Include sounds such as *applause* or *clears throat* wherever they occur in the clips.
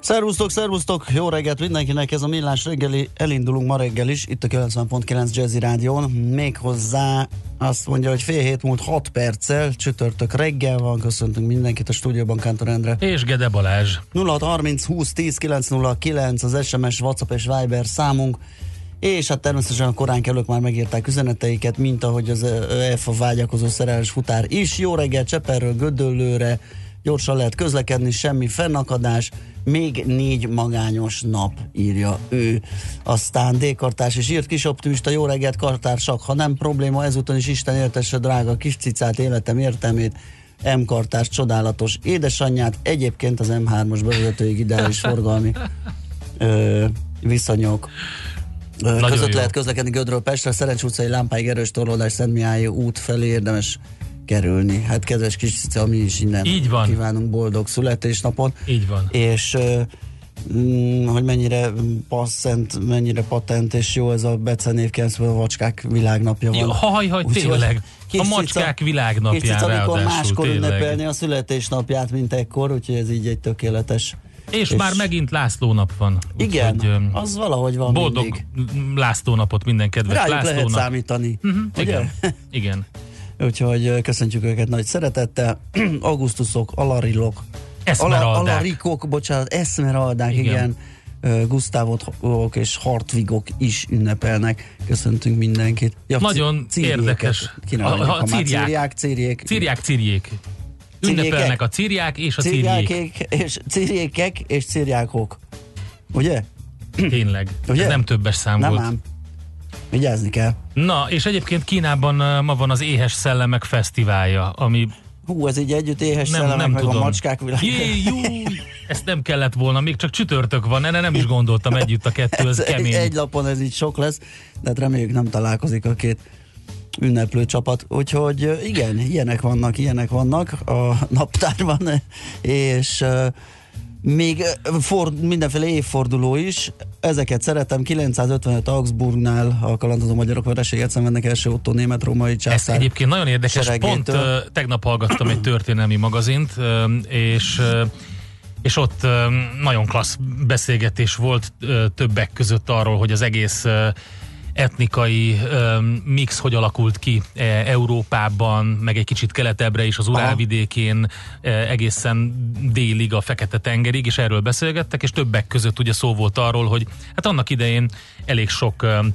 Szervusztok, szervusztok! Jó reggelt mindenkinek, ez a Millás reggeli, elindulunk ma reggel is, itt a 90.9 Jazzy Rádión, méghozzá azt mondja, hogy fél hét múlt 6 perccel, csütörtök reggel van, köszöntünk mindenkit a stúdióban, Kántor Endre. És Gede Balázs. 0630 20 10 909 az SMS, WhatsApp és Viber számunk, és hát természetesen a korán kellők már megírták üzeneteiket, mint ahogy az EFA vágyakozó szerelmes futár is. Jó reggel Cseperről, Gödöllőre, gyorsan lehet közlekedni, semmi fennakadás, még négy magányos nap, írja ő. Aztán D-kartás és írt kis optimista, jó reggelt kartársak, ha nem probléma, ezúton is Isten éltesse drága kis cicát, életem értelmét, M kartárs csodálatos édesanyját, egyébként az M3-as bevezetőig ideális forgalmi ö, viszonyok ö, között jó. lehet közlekedni Gödről Pestre, Szerencs utcai lámpáig erős torlódás Szentmiályi út felé érdemes kerülni. Hát kedves kis cica, mi is innen Így van. kívánunk boldog születésnapot. Így van. És mm, hogy mennyire passzent, mennyire patent és jó ez a becenév 90 a vacskák világnapja van. Haj, haj, Úgyhogy tényleg. A macskák világnapján Kis cica, amikor máskor tényleg. ünnepelni a születésnapját, mint ekkor, úgyhogy ez így egy tökéletes. És, már megint László nap van. Igen, Úgyhogy, öm, az valahogy van Boldog mindig. László napot minden kedves Rájuk László lehet nap. számítani. Ugye? igen, igen. *laughs* Úgyhogy köszöntjük őket nagy szeretettel. *clears throat* Augusztusok, alarilok, Eszmeraldák. alarikok, bocsánat, eszmeraldák, igen. Igen. Gusztávok és Hartvigok is ünnepelnek. Köszöntünk mindenkit. Ja, Nagyon círiéket érdekes. A- a círják. círják, círjék. Círják, círjék. Ünnepelnek a círják és a círjék. És círjékek és círjákok. Ugye? Tényleg. Ugye? Ez nem többes szám Nem volt. ám. Vigyázni kell. Na, és egyébként Kínában ma van az Éhes Szellemek Fesztiválja, ami Hú, ez így együtt éhes nem, szellemek, nem meg tudom. a macskák világ. Jé, *laughs* ezt nem kellett volna, még csak csütörtök van, erre nem is gondoltam együtt a kettő, *laughs* ez egy, kemény. egy lapon ez így sok lesz, de hát reméljük nem találkozik a két ünneplő csapat. Úgyhogy igen, ilyenek vannak, ilyenek vannak a *laughs* naptárban, és még ö, for, mindenféle évforduló is. Ezeket szeretem. 955 Augsburgnál a kalandozó magyarok vereséget szenvednek első Otto német-római Ez császár. egyébként nagyon érdekes, seregétől. pont uh, tegnap hallgattam egy történelmi magazint, uh, és uh, és ott nagyon klassz beszélgetés volt többek között arról, hogy az egész etnikai um, mix hogy alakult ki e, Európában, meg egy kicsit keletebbre is, az Urálvidékén, e, egészen délig a Fekete-tengerig, és erről beszélgettek, és többek között ugye szó volt arról, hogy hát annak idején elég sok um,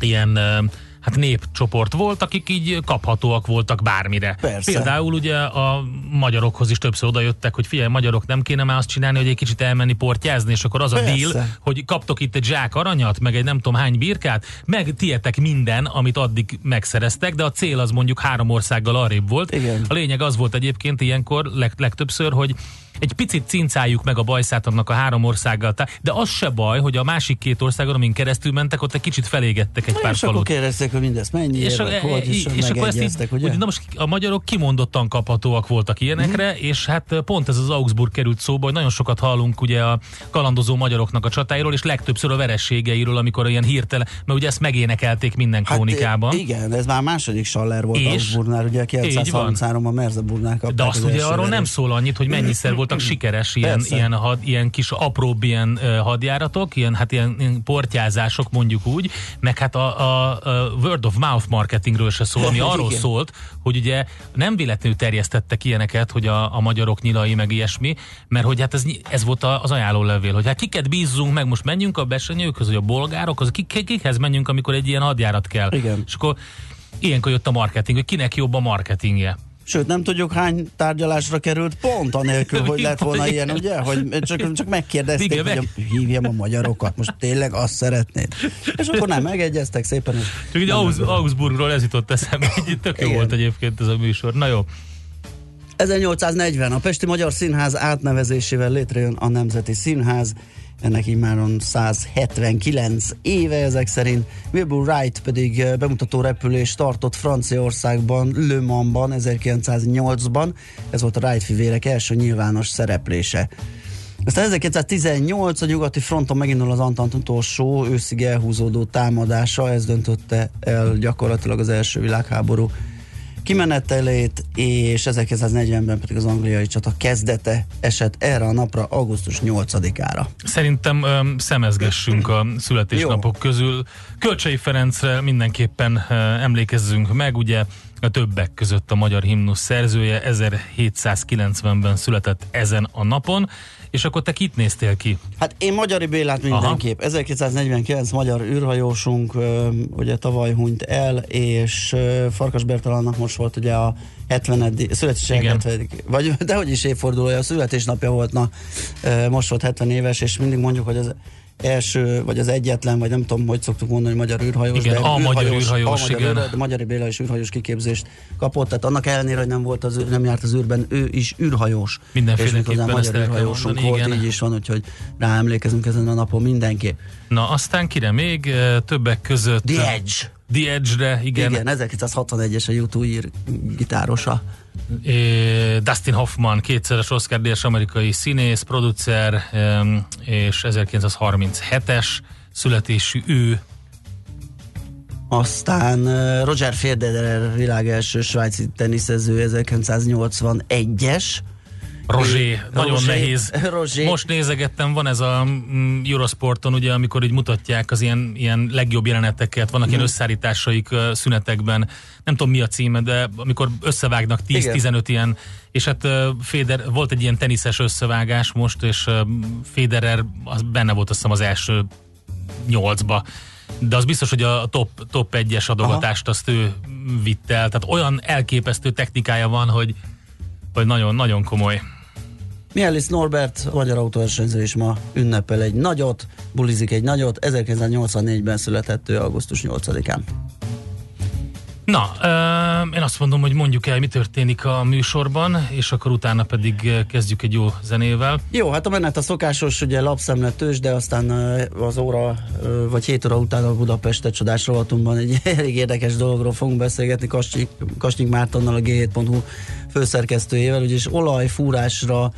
ilyen um, hát népcsoport volt, akik így kaphatóak voltak bármire. Persze. Például ugye a magyarokhoz is többször odajöttek, hogy figyelj, magyarok nem kéne már azt csinálni, hogy egy kicsit elmenni portyázni, és akkor az a Persze. deal, hogy kaptok itt egy zsák aranyat, meg egy nem tudom hány birkát, meg tietek minden, amit addig megszereztek, de a cél az mondjuk három országgal arrébb volt. Igen. A lényeg az volt egyébként ilyenkor leg, legtöbbször, hogy egy picit cincáljuk meg a bajszát annak a három országgal, de az se baj, hogy a másik két országon, amin keresztül mentek, ott egy kicsit felégettek egy pár és akkor falut. kérdezték, hogy mindez mennyi és, a- évek volt, és, és akkor ezt így, ugye? na most a magyarok kimondottan kaphatóak voltak ilyenekre, Mhm. és hát pont ez az Augsburg került szóba, hogy nagyon sokat hallunk ugye a kalandozó magyaroknak a csatáiról, és legtöbbször a verességeiről, amikor ilyen hirtelen, mert ugye ezt megénekelték minden krónikában. Hát, igen, ez már második Saller volt És? Augsburgnál, ugye Így van. 933-ban Merseburgnál kapták De azt az ugye arról nem szól annyit, hogy mennyiszer volt voltak sikeres ilyen, Persze. ilyen, had, ilyen kis apróbb ilyen uh, hadjáratok, ilyen, hát ilyen, ilyen portyázások mondjuk úgy, meg hát a, a, a word of mouth marketingről se szól, ami *laughs* arról Igen. szólt, hogy ugye nem véletlenül terjesztettek ilyeneket, hogy a, a magyarok nyilai meg ilyesmi, mert hogy hát ez, ez volt az ajánlólevél, hogy hát kiket bízzunk meg, most menjünk a besenyőkhöz, hogy a bolgárok, az kik, kikhez menjünk, amikor egy ilyen hadjárat kell. Igen. És akkor ilyenkor jött a marketing, hogy kinek jobb a marketingje. Sőt, nem tudjuk hány tárgyalásra került pont anélkül, hogy lett volna ilyen, ugye? Hogy csak, csak megkérdezték, Igen, hogy meg- hívjam a magyarokat, most tényleg azt szeretnéd. És akkor nem megegyeztek szépen. Csak így Augs-. Augsburgról ez jutott eszembe, hogy tök jó Igen. volt egyébként ez a műsor. Na jó, 1840 a Pesti Magyar Színház átnevezésével létrejön a Nemzeti Színház, ennek immáron 179 éve ezek szerint. Wilbur Wright pedig bemutató repülést tartott Franciaországban, Le Mansban 1908-ban. Ez volt a Wright fivérek első nyilvános szereplése. Aztán 1918 a nyugati fronton megindul az Antant utolsó őszig elhúzódó támadása, ez döntötte el gyakorlatilag az első világháború kimenetelét, és 1940-ben pedig az angliai csata kezdete esett erre a napra, augusztus 8-ára. szerintem öm, szemezgessünk a születésnapok közül. Kölcsei Ferencre mindenképpen ö, emlékezzünk meg, ugye a többek között a magyar himnusz szerzője 1790-ben született ezen a napon, és akkor te kit néztél ki? Hát én Magyari Bélát mindenképp. 1949 magyar űrhajósunk ugye tavaly hunyt el, és Farkas Bertalannak most volt ugye a 70 születésének Igen. 70 vagy dehogy is évfordulója, a születésnapja volt, na most volt 70 éves, és mindig mondjuk, hogy az első, vagy az egyetlen, vagy nem tudom, hogy szoktuk mondani, hogy magyar űrhajós. Igen, de a magyar űrhajós, a magyar igen. Magyari Béla is űrhajós kiképzést kapott, tehát annak ellenére, hogy nem volt az, nem járt az űrben, ő is űrhajós. Mindenféleképpen és magyar űrhajósunk mondani, volt, igen. így is van, úgyhogy rá emlékezünk ezen a napon mindenképp. Na, aztán kire még? Ö, Többek között... The Edge. The Edge-re, igen. Igen, 1961-es a YouTube ír gitárosa. Dustin Hoffman, kétszeres Oscar díjas amerikai színész, producer, és 1937-es születésű ő. Aztán Roger Federer világ első svájci teniszező 1981-es. Roger, nagyon Roger, nehéz. Roger. Most nézegettem, van ez a mm, Eurosporton, ugye, amikor így mutatják az ilyen, ilyen legjobb jeleneteket, vannak Mhm. ilyen összeállításaik ö, szünetekben, nem tudom mi a címe, de amikor összevágnak 10-15 ilyen, és hát ö, Feder, volt egy ilyen teniszes összevágás most, és Federer az benne volt azt hiszem az első nyolcba. De az biztos, hogy a top, top egyes adogatást azt ő vitt el. Tehát olyan elképesztő technikája van, hogy, hogy nagyon, nagyon komoly. Mielis Norbert, magyar autóversenyző is ma ünnepel egy nagyot, bulizik egy nagyot, 1984-ben született ő augusztus 8-án. Na, én azt mondom, hogy mondjuk el, mi történik a műsorban, és akkor utána pedig kezdjük egy jó zenével. Jó, hát a menet a szokásos, ugye lapszemle tős, de aztán az óra, vagy 7 óra után a Budapestet csodás rovatunkban egy *laughs* elég érdekes dologról fogunk beszélgetni Kasnyik, Kasnyik Mártonnal, a G7.hu főszerkesztőjével, ugyanis olajfúrásra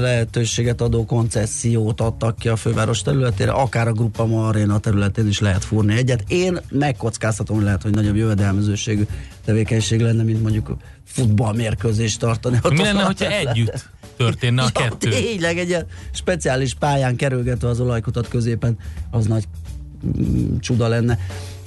lehetőséget adó koncesziót adtak ki a főváros területére, akár a Grupa Ma Arena területén is lehet fúrni egyet. Én megkockáztatom, hogy lehet, hogy nagyobb jövedelmezőségű tevékenység lenne, mint mondjuk futballmérkőzést tartani. Mi lenne, hogyha együtt történne a *laughs* Ja, kettő? Tényleg egy ilyen speciális pályán kerülgetve az olajkutat középen, az nagy mm, csuda lenne.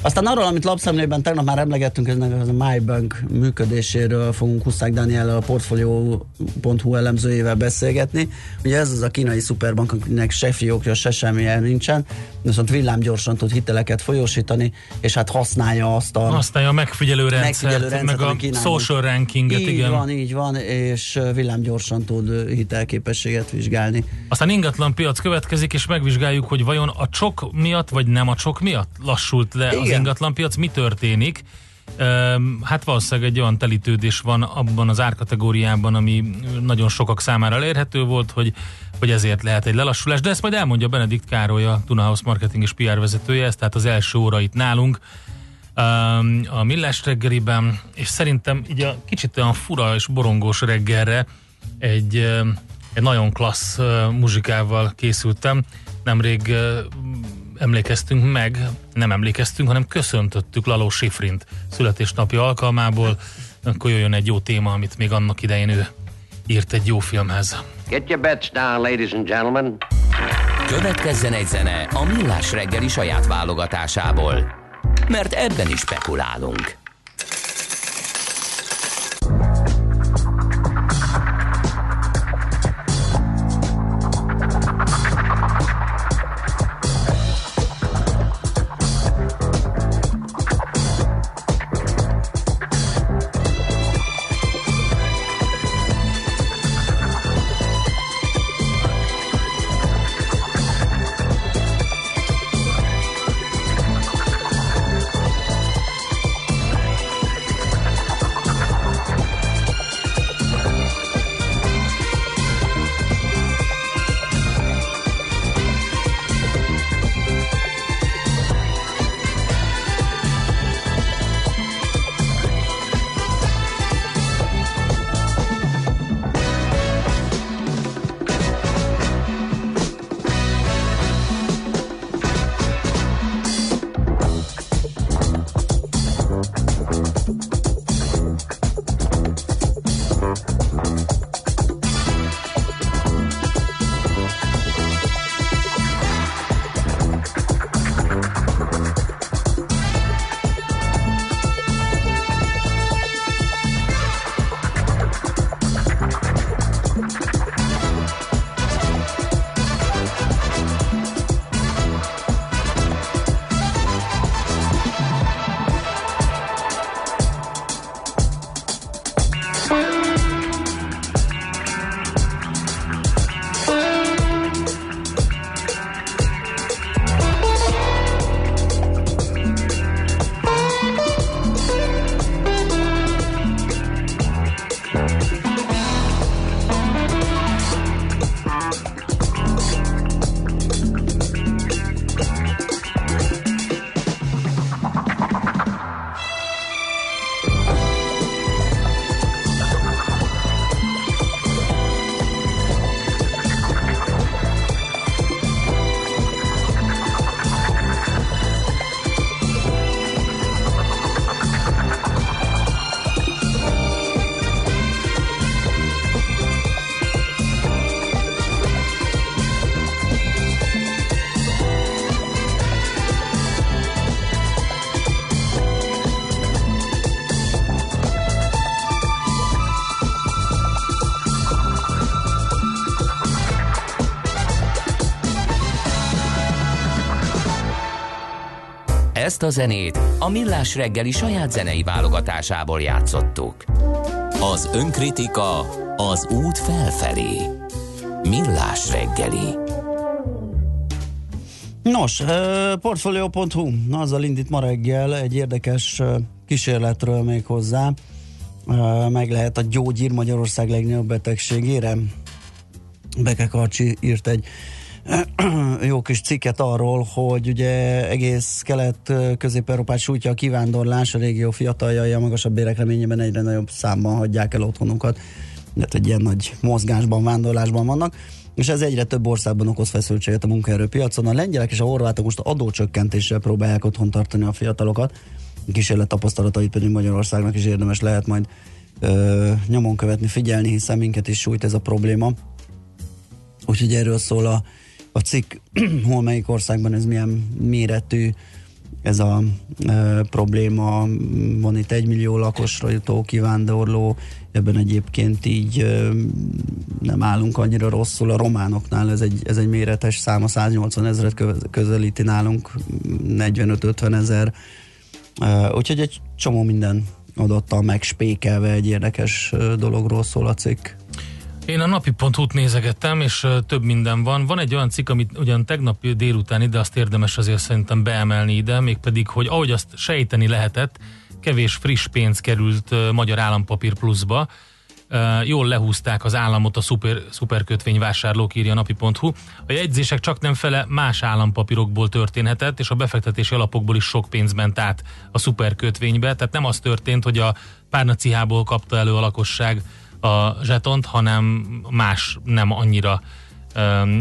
Aztán arról, amit lapszemlében tegnap már emlegettünk, ez az a MyBank működéséről fogunk Huszák Dániellel, a Portfolio.hu elemzőjével beszélgetni. Ugye ez az a kínai szuperbank, akinek se fiókja, se semmilyen nincsen, viszont villámgyorsan tud hiteleket folyósítani, és hát használja azt a Használja a megfigyelő rendszert, megfigyelő rendszert, meg a Kínában- social rankinget, így igen. van, így van, és ö, villámgyorsan tud hitelképességet vizsgálni. Aztán ingatlan piac következik, és megvizsgáljuk, hogy vajon a csok miatt, vagy nem a csok miatt lassult le az Igen. ingatlan piac, mi történik. Hát valószínűleg egy olyan telítődés van abban az árkategóriában, ami nagyon sokak számára elérhető volt, hogy, hogy ezért lehet egy lelassulás, de ezt majd elmondja Benedikt Károly, a Tuna House Marketing és PR vezetője, ez tehát az első óra itt nálunk a Millás reggeliben, és szerintem így a kicsit olyan fura és borongós reggelre egy, egy nagyon klassz muzsikával készültem. Nemrég emlékeztünk meg, nem emlékeztünk, hanem köszöntöttük Laló Sifrint születésnapja alkalmából. Akkor jöjjön egy jó téma, amit még annak idején ő írt egy jó filmhez. Get your bets down, ladies and gentlemen. Következzen egy zene a Millás reggeli saját válogatásából. Mert ebben is spekulálunk. Ezt a zenét a Millás reggeli saját zenei válogatásából játszottuk. Az önkritika az út felfelé. Millás reggeli. Nos, portfolio.hu, azzal indít ma reggel egy érdekes kísérletről még hozzá. Meg lehet a gyógyír Magyarország legnagyobb betegségére. Beke Karcsi írt egy *clears throat* jó kis cikket arról, hogy ugye egész kelet-közép-európát sújtja a kivándorlás, a régió fiataljai a magasabb bérek egyre nagyobb számban hagyják el otthonukat, mert egy ilyen nagy mozgásban, vándorlásban vannak és ez egyre több országban okoz feszültséget a munkaerőpiacon. A lengyelek és a horvátok most adócsökkentéssel próbálják otthon tartani a fiatalokat. Kísérlet tapasztalatait pedig Magyarországnak is érdemes lehet majd ö, nyomon követni, figyelni, hiszen minket is sújt ez a probléma. Úgyhogy erről szól a a cikk, *clears throat* hol melyik országban ez milyen méretű, ez a e, probléma, van itt egy millió lakosra jutó kivándorló, ebben egyébként így e, nem állunk annyira rosszul, a románoknál ez egy, ez egy méretes szám, a 180 ezeret közelíti nálunk, 45-50 ezer, e, úgyhogy egy csomó minden adattal megspékelve egy érdekes dologról szól a cikk. Én a napi út nézegettem, és több minden van. Van egy olyan cikk, amit ugyan tegnap délután ide azt érdemes azért szerintem beemelni ide, mégpedig, hogy ahogy azt sejteni lehetett, kevés friss pénz került Magyar Állampapír pluszba. Jól lehúzták az államot a szuper, szuperkötvény vásárlók, írja napi.hu. A jegyzések csak nem fele más állampapírokból történhetett, és a befektetési alapokból is sok pénz ment át a szuperkötvénybe. Tehát nem az történt, hogy a párnacihából kapta elő a lakosság a zsetont, hanem más nem annyira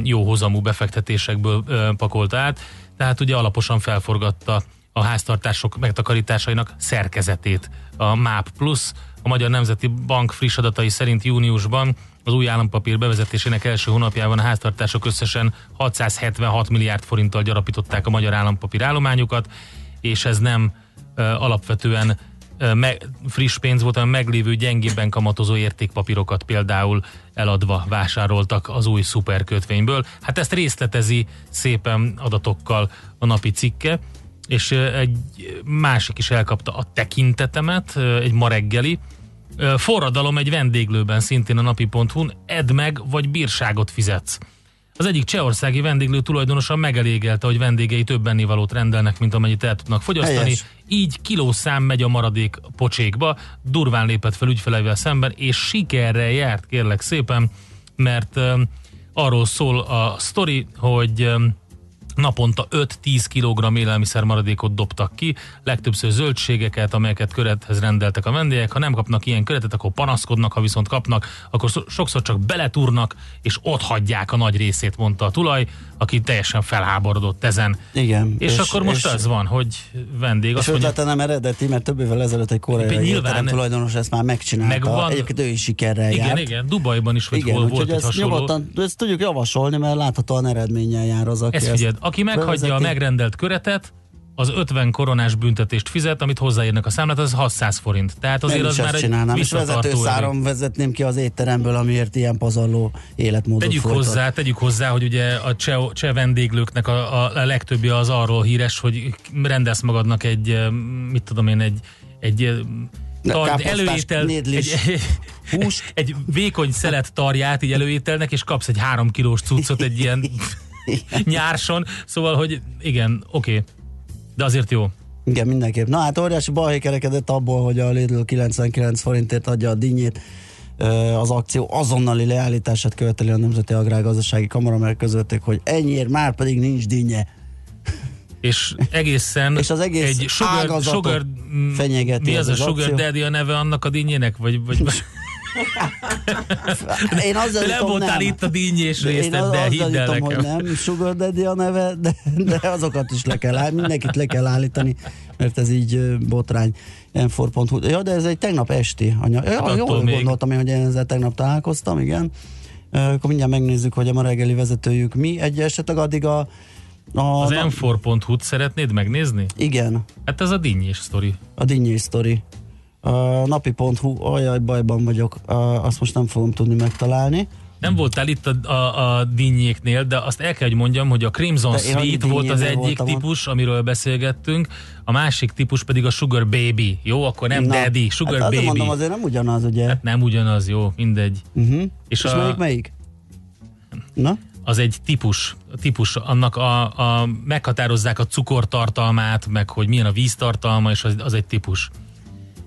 jó hozamú befektetésekből pakolta át, tehát ugye alaposan felforgatta a háztartások megtakarításainak szerkezetét. A MAP Plus, a Magyar Nemzeti Bank friss adatai szerint júniusban Az új állampapír bevezetésének első hónapjában a háztartások összesen 676 milliárd forinttal gyarapították a magyar állampapír állományukat, és ez nem ö, alapvetően me, friss pénz volt, hanem meglévő gyengébben kamatozó értékpapírokat például eladva vásároltak az új szuperkötvényből. Hát ezt részletezi szépen adatokkal a napi cikke, és egy másik is elkapta a tekintetemet, egy ma reggeli, Forradalom egy vendéglőben, szintén a napi.hu-n, edd meg, vagy bírságot fizetsz. Az egyik csehországi vendéglő tulajdonosa megelégelte, hogy vendégei több ennivalót rendelnek, mint amennyit el tudnak fogyasztani. Helyes. Így kilószám megy a maradék pocsékba, durván lépett fel ügyfeleivel szemben, és sikerrel járt, kérlek szépen, mert um, arról szól a sztori, hogy um, naponta 5-10 kg élelmiszer maradékot dobtak ki, legtöbbször zöldségeket, amelyeket körethez rendeltek a vendégek. Ha nem kapnak ilyen köretet, akkor panaszkodnak, ha viszont kapnak, akkor so- sokszor csak beletúrnak, és ott hagyják a nagy részét, mondta a tulaj, aki teljesen felháborodott ezen. Igen. És, és akkor most és, ez van, hogy vendég És ötlete nem eredeti, mert több évvel ezelőtt egy koreai Nyilván. tulajdonos ezt már megcsinálta. Megvan. Egyébként ő is sikerrel igen, járt. igen, Dubajban is, vagy Igen, hol volt egy ezt hasonló. nyugodtan, ezt tudjuk javasolni, mert láthatóan eredménnyel jár az, aki Ezt figyeld, aki meghagyja a megrendelt köretet, az 50 koronás büntetést fizet, amit hozzáírnak a számlát, az 600 forint. Tehát azért Én az már ezt egy csinálnám, és vezetőszáron vezetném ki az étteremből, amiért ilyen pazarló életmódot Tegyük folytat. hozzá, tegyük hozzá, hogy ugye a cseh, cseh vendéglőknek a, a, a legtöbbje az arról híres, hogy rendelsz magadnak egy, mit tudom én, egy, egy tar, káposztás, előétel, egy, nédlis egy, hús. egy vékony szelet tarját így előételnek, és kapsz egy három kilós cuccot egy ilyen *laughs* nyárson, szóval, hogy igen, oké, okay. de azért jó. Igen, mindenképp. Na hát óriási balhé kerekedett abból, hogy a Lidl 99 forintért adja a dinnyét. Az akció azonnali leállítását követeli a Nemzeti Agrárgazdasági Kamara, mert közölték, hogy ennyiért már pedig nincs dinnye. és egészen *laughs* És az egész egy sugar, sugar fenyegeti mi ez az a az sugar akció. daddy a neve annak a dinnyének? Vagy, vagy *laughs* Én azzal nem jutom, voltál itt a dinnyés részlet, de hidd el jutom, hogy nekem. nem Sugar Daddy a neve, de, de azokat is le kell állítani, mindenkit le kell állítani, mert ez így botrány. m Ja, de ez egy tegnap esti anyag. Ja, attól jól még. gondoltam én, hogy én ezzel tegnap találkoztam, igen. Akkor mindjárt megnézzük, hogy a ma reggeli vezetőjük mi. Egy esetleg addig a... a Az m4.hu-t szeretnéd megnézni? Igen, Hát ez a dinnyés sztori. a dinnyés sztori. A napi.hu, ajaj, bajban vagyok, azt most nem fogom tudni megtalálni. Nem voltál itt a, a, a dinnyéknél, de azt el kell, hogy mondjam, hogy a Crimson De Sweet volt az egyik voltam típus, amiről beszélgettünk, a másik típus pedig a Sugar Baby. Jó, akkor nem Na, Daddy, Sugar hát Baby. mondom, azért nem ugyanaz, ugye? Hát nem ugyanaz, jó, mindegy. uh-huh. És, és a- melyik melyik? Na? az egy típus, típus annak a, a, meghatározzák a cukortartalmát, meg hogy milyen a víztartalma, és az, az egy típus.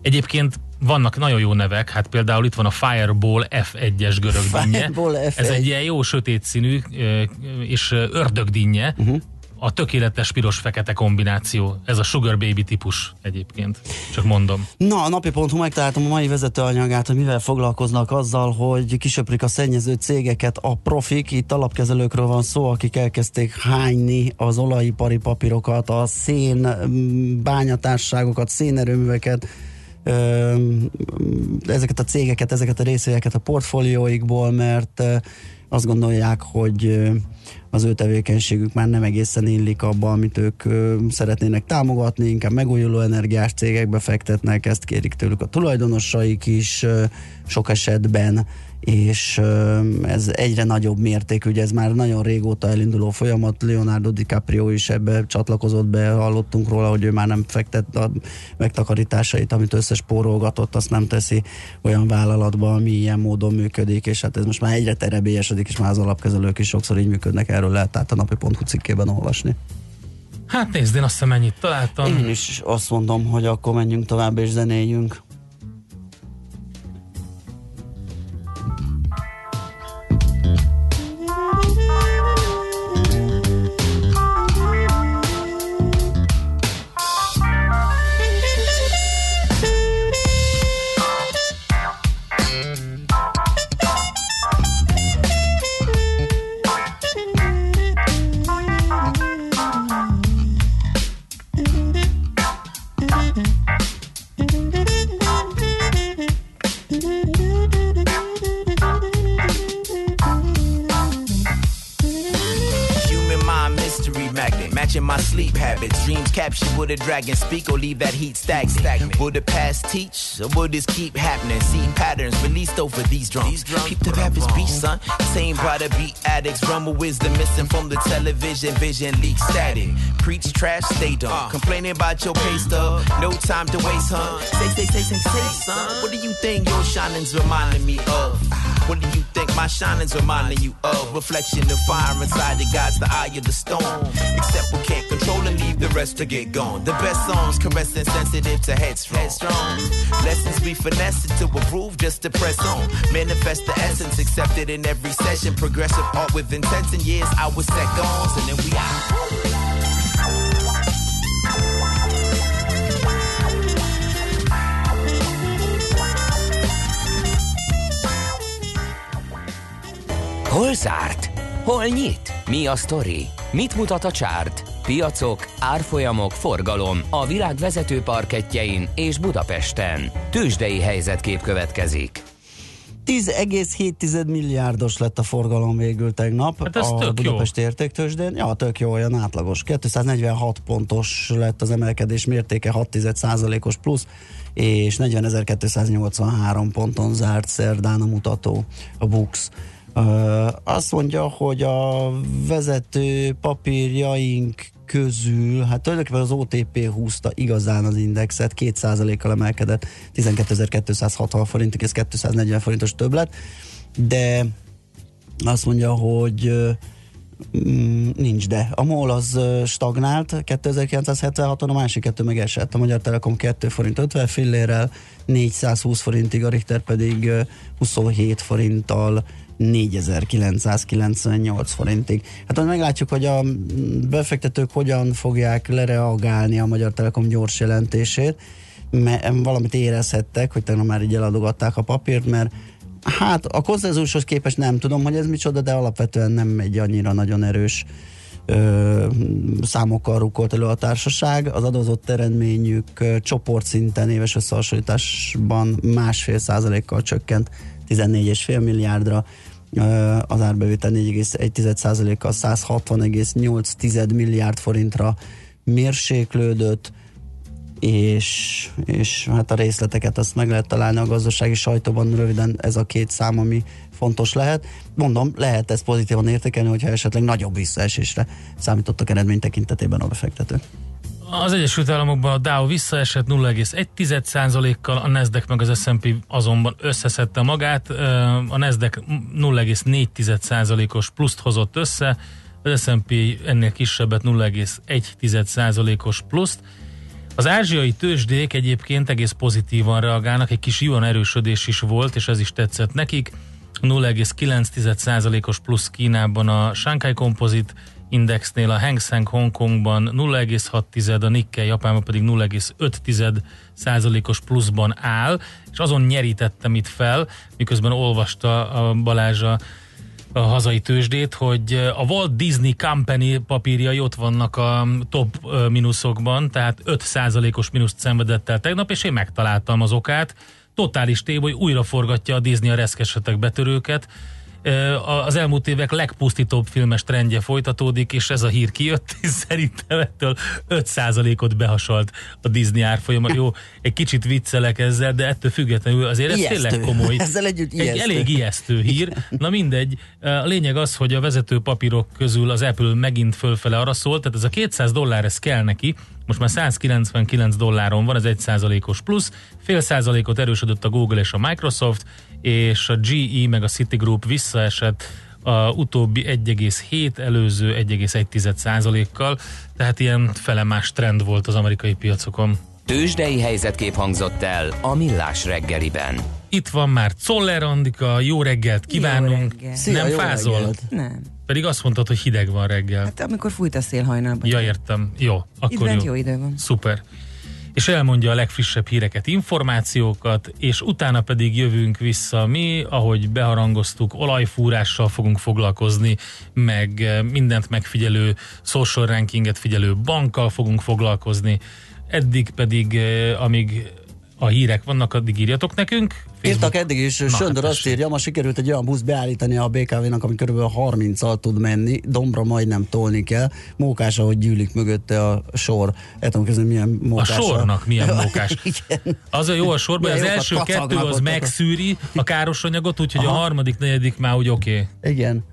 Egyébként vannak nagyon jó nevek, hát például itt van a Fireball F1-es görög *laughs* dinnye. Fireball F1. Ez egy ilyen jó sötét színű és ördögdinnye. Uh-huh. A tökéletes piros-fekete kombináció. Ez a Sugar Baby típus egyébként. Csak mondom. Na, a napi.hu megtaláltam a mai vezetőanyagát, hogy mivel foglalkoznak azzal, hogy kisöprik a szennyező cégeket a profik. Itt alapkezelőkről van szó, akik elkezdték hányni az olajipari papírokat, a szén mm, bányatárságokat, szénerőműveket, ezeket a cégeket, ezeket a részvényeket a portfólióikból, mert azt gondolják, hogy az ő tevékenységük már nem egészen illik abba, amit ők szeretnének támogatni, inkább megújuló energiás cégekbe fektetnek, ezt kérik tőlük a tulajdonosaik is sok esetben, és ez egyre nagyobb mértékű, ugye ez már nagyon régóta elinduló folyamat, Leonardo DiCaprio is ebbe csatlakozott be, hallottunk róla, hogy ő már nem fektet a megtakarításait, amit összespórolgatott, azt nem teszi olyan vállalatba, ami ilyen módon működik, és hát ez most már egyre terebélyesedik, és már az alapkezelők is sokszor így működnek, erről lehet tehát a napi.hu cikkében olvasni. Hát nézd, én azt hiszem ennyit találtam. Én is azt mondom, hogy akkor menjünk tovább és zenéljünk. Matching my sleep habits. Dreams captured with a dragon speak or leave that heat stagnant. Will the past teach or will this keep happening? See patterns released over these drums. Keep the rappers beat, son. Same by the beat addicts. Rumble wisdom missing from the television. Vision leak static. Preach trash, stay dumb. Complaining about your pay stub. No time to waste, huh? Say, say, say, say, say, son. What do you think your shining's reminding me of? What do you think my shining's reminding you of? Reflection of fire inside the God's the eye of the storm. Except we can't control and leave the rest to get gone. The best songs caressing sensitive to headstrong. headstrong. Lessons we finesse to a groove just to press on. Manifest the essence accepted in every session. Progressive art with intense and years I was set goals and then we out. Hol zárt? Hol nyit? Mi a sztori? Mit mutat a csárt? Piacok, árfolyamok, forgalom a világ vezető parketjein és Budapesten. Tősdei helyzetkép következik. 10,7 milliárdos lett a forgalom végül tegnap Hát ez a tök jó. Budapesti értéktősdén. Ja, tök jó, olyan átlagos. 246 pontos lett az emelkedés mértéke, 6 os plusz, és 40.283 ponton zárt szerdán a mutató, a BUX. Azt mondja, hogy a vezető papírjaink közül, hát tulajdonképpen az OTP húzta igazán az indexet, 2%-kal emelkedett, 12.260 forintig, ez 240 forintos többlet, de azt mondja, hogy mm, nincs de. A MOL az stagnált 2976-on, a másik kettő meg esett. A Magyar Telekom 2 forint 50 fillérrel, 420 forintig, a Richter pedig ö, 27 forinttal 4998 forintig. Hát majd meglátjuk, hogy a befektetők hogyan fogják lereagálni a Magyar Telekom gyors jelentését, mert valamit érezhettek, hogy tegnap már így eladogatták a papírt, mert hát a konszenzushoz képest nem tudom, hogy ez micsoda, de alapvetően nem egy annyira nagyon erős ö, számokkal rukkolt elő a társaság. Az adózott eredményük ö, csoportszinten éves összehasonlításban másfél százalékkal csökkent 14,5 milliárdra, az árbevétel 4,1% kal 160,8 milliárd forintra mérséklődött, és, és hát a részleteket azt meg lehet találni a gazdasági sajtóban, röviden ez a két szám, ami fontos lehet. Mondom, lehet ezt pozitívan értékelni, hogyha esetleg nagyobb visszaesésre számítottak eredmény tekintetében a befektetők. Az Egyesült Államokban a Dow visszaesett 0,1%-kal, a Nasdaq meg az S&P azonban összeszedte magát, a Nasdaq 0,4%-os pluszt hozott össze, az S&P ennél kisebbet 0,1%-os pluszt. Az ázsiai tőzsdék egyébként egész pozitívan reagálnak, egy kis yuan erősödés is volt, és ez is tetszett nekik. 0,9%-os plusz Kínában a Shanghai Composite Indexnél, a Hang Seng Hongkongban 0,6, a Nikkei Japánban pedig 0,5%-os pluszban áll, és azon nyerítettem itt fel, miközben olvasta a Balázs a hazai tőzsdét, hogy a Walt Disney Company papírjai ott vannak a top mínuszokban, tehát 5%-os mínuszt szenvedett el tegnap, és én megtaláltam az okát. Totális tév, hogy újra forgatja a Disney a reszkesetek betörőket. Az elmúlt évek legpusztítóbb filmes trendje folytatódik, és ez a hír kijött, *laughs* és szerintem ettől 5%-ot behasalt a Disney árfolyama. Jó, egy kicsit viccelek ezzel, de ettől függetlenül azért ez Ijesztő. tényleg komoly. *laughs* Ezzel együtt Egy ijesztő. elég ijesztő hír. Na mindegy, a lényeg az, hogy a vezető papírok közül az Apple megint fölfele arra szólt, tehát ez a 200 dollár, ez kell neki, most már 199 dolláron van, ez egy százalékos plusz, fél százalékot erősödött a Google és a Microsoft, és a GE meg a Citigroup visszaesett a utóbbi 1,7, előző 1,1 százalékkal, tehát ilyen felemás trend volt az amerikai piacokon. Tősdei helyzetkép hangzott el a Millás reggeliben. Itt van már Czoller Andika, jó reggelt kívánunk. reggelt. Szia, Nem jó fázol? reggelt. Nem. Pedig azt mondtad, hogy hideg van reggel. Hát amikor fújt a szél hajnalban. Ja, értem. Jó, Itt akkor bent jó. jó idő van. Szuper. És elmondja a legfrissebb híreket, információkat, és utána pedig jövünk vissza mi, ahogy beharangoztuk, olajfúrással fogunk foglalkozni, meg eh, mindent megfigyelő, social rankinget figyelő bankkal fogunk foglalkozni, eddig pedig, eh, amíg a hírek vannak, addig írjatok nekünk. Írtak eddig is, Na, Söndör hát azt írja, ma sikerült egy olyan busz beállítani a BKV-nak, ami kb. 30-al tud menni, dombra majdnem tolni kell, mókás, ahogy gyűlik mögötte a sor. El tudom kezdeni, milyen A mókás. sornak milyen *laughs* mókás. Az a jó a sorban, az első kettő az megszűri a káros anyagot, úgyhogy a Aha. harmadik, negyedik már úgy oké. Okay. Igen.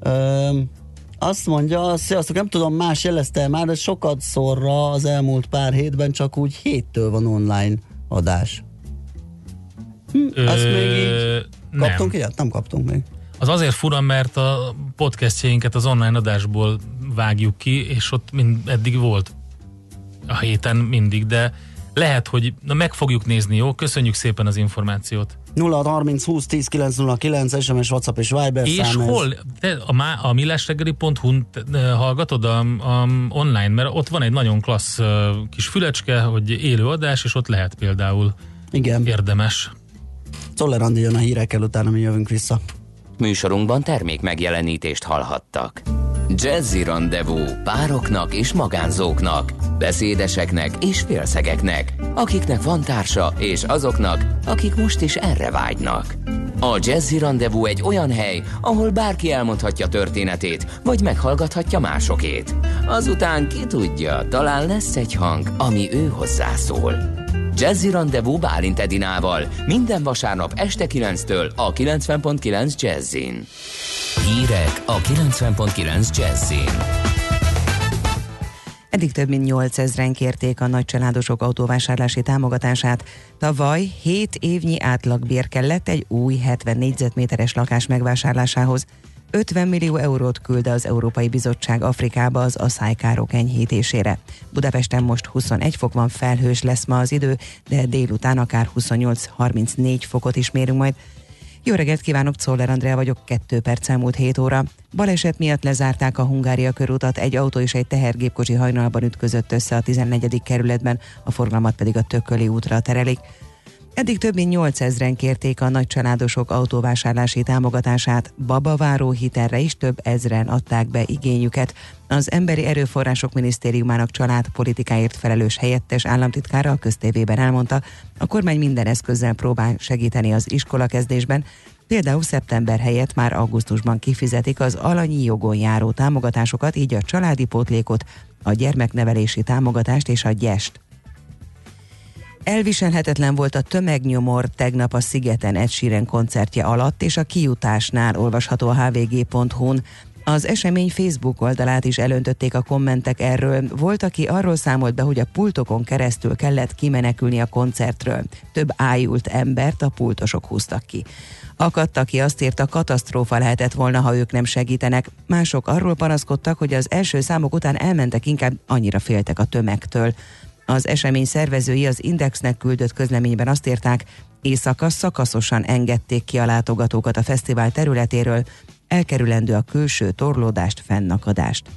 Öm, azt mondja, sziasztok, nem tudom, más jelezte már, de sokat szorra az elmúlt pár hétben csak úgy héttől van online adás. Hm, még így kaptunk nem. ilyet? Nem kaptunk még. Az azért fura, mert a podcastjainket az online adásból vágjuk ki, és ott mind, eddig volt a héten mindig, de lehet, hogy na meg fogjuk nézni, jó? Köszönjük szépen az információt. 0 30 20 10 909 SMS, WhatsApp és Viber És szám ez. hol? Te a, má- a eh, hallgatod a, a, online, mert ott van egy nagyon klassz kis fülecske, hogy élő adás, és ott lehet például Igen, érdemes. Czoller Andi jön a hírekkel, utána mi jövünk vissza. Műsorunkban termék megjelenítést hallhattak. Jazzy Rendezvú pároknak és magánzóknak, beszédeseknek és félszegeknek, akiknek van társa és azoknak, akik most is erre vágynak. A Jazzy Rendezvú egy olyan hely, ahol bárki elmondhatja történetét, vagy meghallgathatja másokét. Azután ki tudja, talán lesz egy hang, ami ő hozzászól. Jazzy Rendezvú Bálint Edinával minden vasárnap este 9-től a 90.9 Jazzin. Hírek a 90.9 Jazzin. Eddig több mint 8000-en kérték a nagycsaládosok autóvásárlási támogatását. Tavaly 7 évnyi átlagbér kellett egy új 70 négyzetméteres lakás megvásárlásához. 50 millió eurót küld az Európai Bizottság Afrikába az aszálykárok enyhítésére. Budapesten most 21 fok van, felhős lesz ma az idő, de délután akár 28-34 fokot is mérünk majd. Jó reggelt kívánok, Czoller Andrea vagyok, 2 perc elmúlt 7 óra. Baleset miatt lezárták a Hungária körútat, egy autó és egy tehergépkocsi hajnalban ütközött össze a 14. kerületben, a forgalmat pedig a Tököli útra terelik. Eddig több mint 8000-en kérték a nagycsaládosok autóvásárlási támogatását, babaváró hitelre is több ezren adták be igényüket. Az Emberi Erőforrások Minisztériumának családpolitikáért felelős helyettes államtitkára a köztévében elmondta, a kormány minden eszközzel próbál segíteni az iskolakezdésben, Például szeptember helyett már augusztusban kifizetik az alanyi jogon járó támogatásokat, így a családi pótlékot, a gyermeknevelési támogatást és a gyest. Elviselhetetlen volt a tömegnyomor tegnap a Szigeten Ed Sheeran koncertje alatt, és a kijutásnál olvasható a hvg.hu-n. Az esemény Facebook oldalát is elöntötték a kommentek erről. Volt, aki arról számolt be, hogy a pultokon keresztül kellett kimenekülni a koncertről. Több ájult embert a pultosok húztak ki. Akadt, aki azt írta, katasztrófa lehetett volna, ha ők nem segítenek. Mások arról panaszkodtak, hogy az első számok után elmentek, inkább annyira féltek a tömegtől. Az esemény szervezői az Indexnek küldött közleményben azt írták, éjszaka szakaszosan engedték ki a látogatókat a fesztivál területéről, elkerülendő a külső torlódást, fennakadást.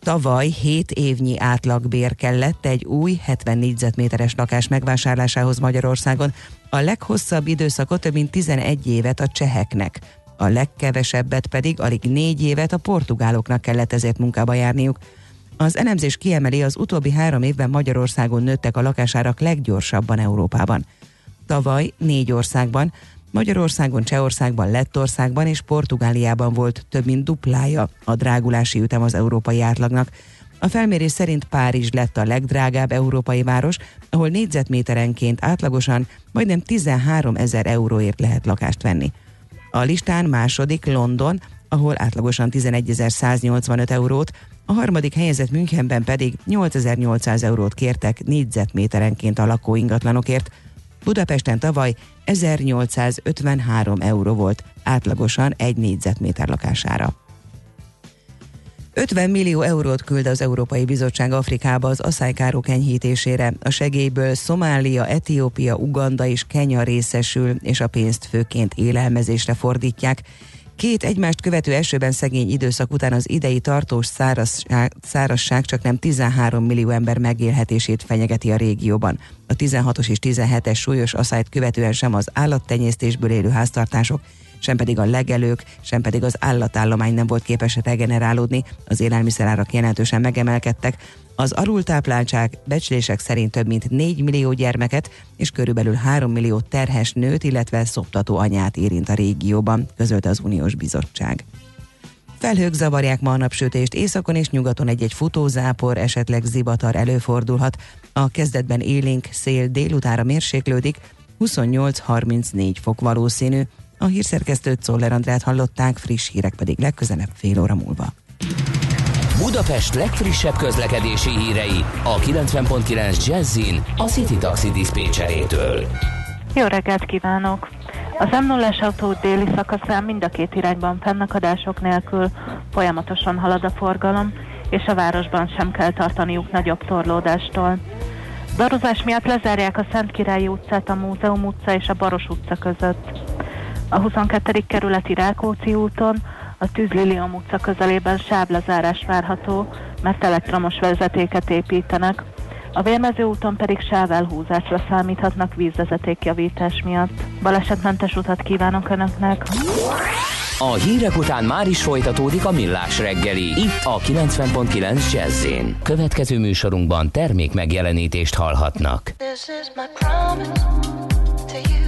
Tavaly 7 évnyi átlagbér kellett egy új 70 négyzetméteres lakás megvásárlásához Magyarországon, a leghosszabb időszakot több mint 11 évet a cseheknek, a legkevesebbet pedig alig 4 évet a portugáloknak kellett ezért munkába járniuk. Az elemzés kiemeli, az utóbbi három évben Magyarországon nőttek a lakásárak leggyorsabban Európában. Tavaly négy országban, Magyarországon, Csehországban, Lettországban és Portugáliában volt több mint duplája a drágulási ütem az európai átlagnak. A felmérés szerint Párizs lett a legdrágább európai város, ahol négyzetméterenként átlagosan majdnem 13 ezer euróért lehet lakást venni. A listán második London, ahol átlagosan 11.185 eurót, a harmadik helyezett Münchenben pedig 8800 eurót kértek négyzetméterenként a lakóingatlanokért. Budapesten tavaly 1853 euró volt átlagosan egy négyzetméter lakására. 50 millió eurót küld az Európai Bizottság Afrikába az aszálykárok enyhítésére. A segélyből Szomália, Etiópia, Uganda és Kenya részesül, és a pénzt főként élelmezésre fordítják. Két egymást követő esőben szegény időszak után az idei tartós szárazság, szárazság csak nem 13 millió ember megélhetését fenyegeti a régióban. A 16-os és 17-es súlyos asszályt követően sem az állattenyésztésből élő háztartások, sem pedig a legelők, sem pedig az állatállomány nem volt képes regenerálódni, az élelmiszerárak jelentősen megemelkedtek, az alultápláltság becslések szerint több mint 4 millió gyermeket és körülbelül 3 millió terhes nőt, illetve szoptató anyát érint a régióban, közölte az Uniós Bizottság. Felhők zavarják ma a napsütést, északon és nyugaton egy-egy futózápor, esetleg zivatar előfordulhat. A kezdetben élénk szél délutára mérséklődik, 28-34 fok valószínű. A hírszerkesztőt Szoller Andrát hallották, friss hírek pedig legközelebb fél óra múlva. Budapest legfrissebb közlekedési hírei a 90.9 Jazzin a City Taxi Dispécsejétől. Jó reggelt kívánok! Az m 0 autó déli szakaszán mind a két irányban fennakadások nélkül folyamatosan halad a forgalom, és a városban sem kell tartaniuk nagyobb torlódástól. Darozás miatt lezárják a Szent Királyi utcát a Múzeum utca és a Baros utca között. A 22. kerületi Rákóczi úton a Tűzlilium utca közelében sávlezárás várható, mert elektromos vezetéket építenek, a Vérmező úton pedig sávelhúzásra számíthatnak vízvezetékjavítás miatt. Balesetmentes utat kívánok Önöknek! A hírek után már is folytatódik a millás reggeli, itt a 90.9 jazz Következő műsorunkban termék megjelenítést hallhatnak. This is my to you.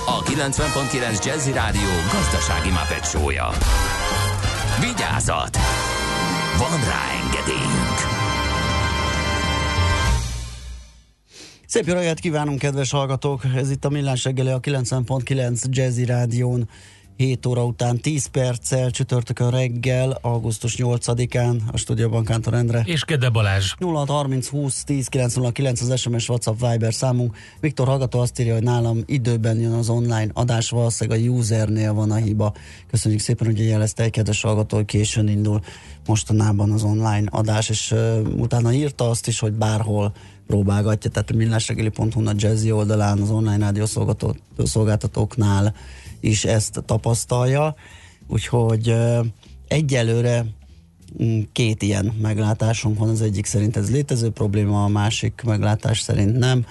a 90.9 Jazzy Rádió gazdasági mapetsója. Vigyázat! Van rá engedélyünk! Szép jó reggelt kívánunk, kedves hallgatók! Ez itt a Millás a 90.9 Jazzy Rádión 7 óra után 10 perccel csütörtökön reggel, augusztus 8-án a stúdióban Kántor Endre. És Gede Balázs. 0630 20 10 909 az SMS WhatsApp Viber számunk. Viktor hallgató azt írja, hogy nálam időben jön az online adás, valószínűleg a usernél van a hiba. Köszönjük szépen, hogy jelezte egy kedves hallgató, hogy későn indul mostanában az online adás, és uh, utána írta azt is, hogy bárhol próbálgatja, tehát a millásregeli.hu a Jazzy oldalán, az online rádió szolgáltatóknál is ezt tapasztalja, úgyhogy egyelőre mm, két ilyen meglátásunk van, az egyik szerint ez létező probléma, a másik meglátás szerint nem.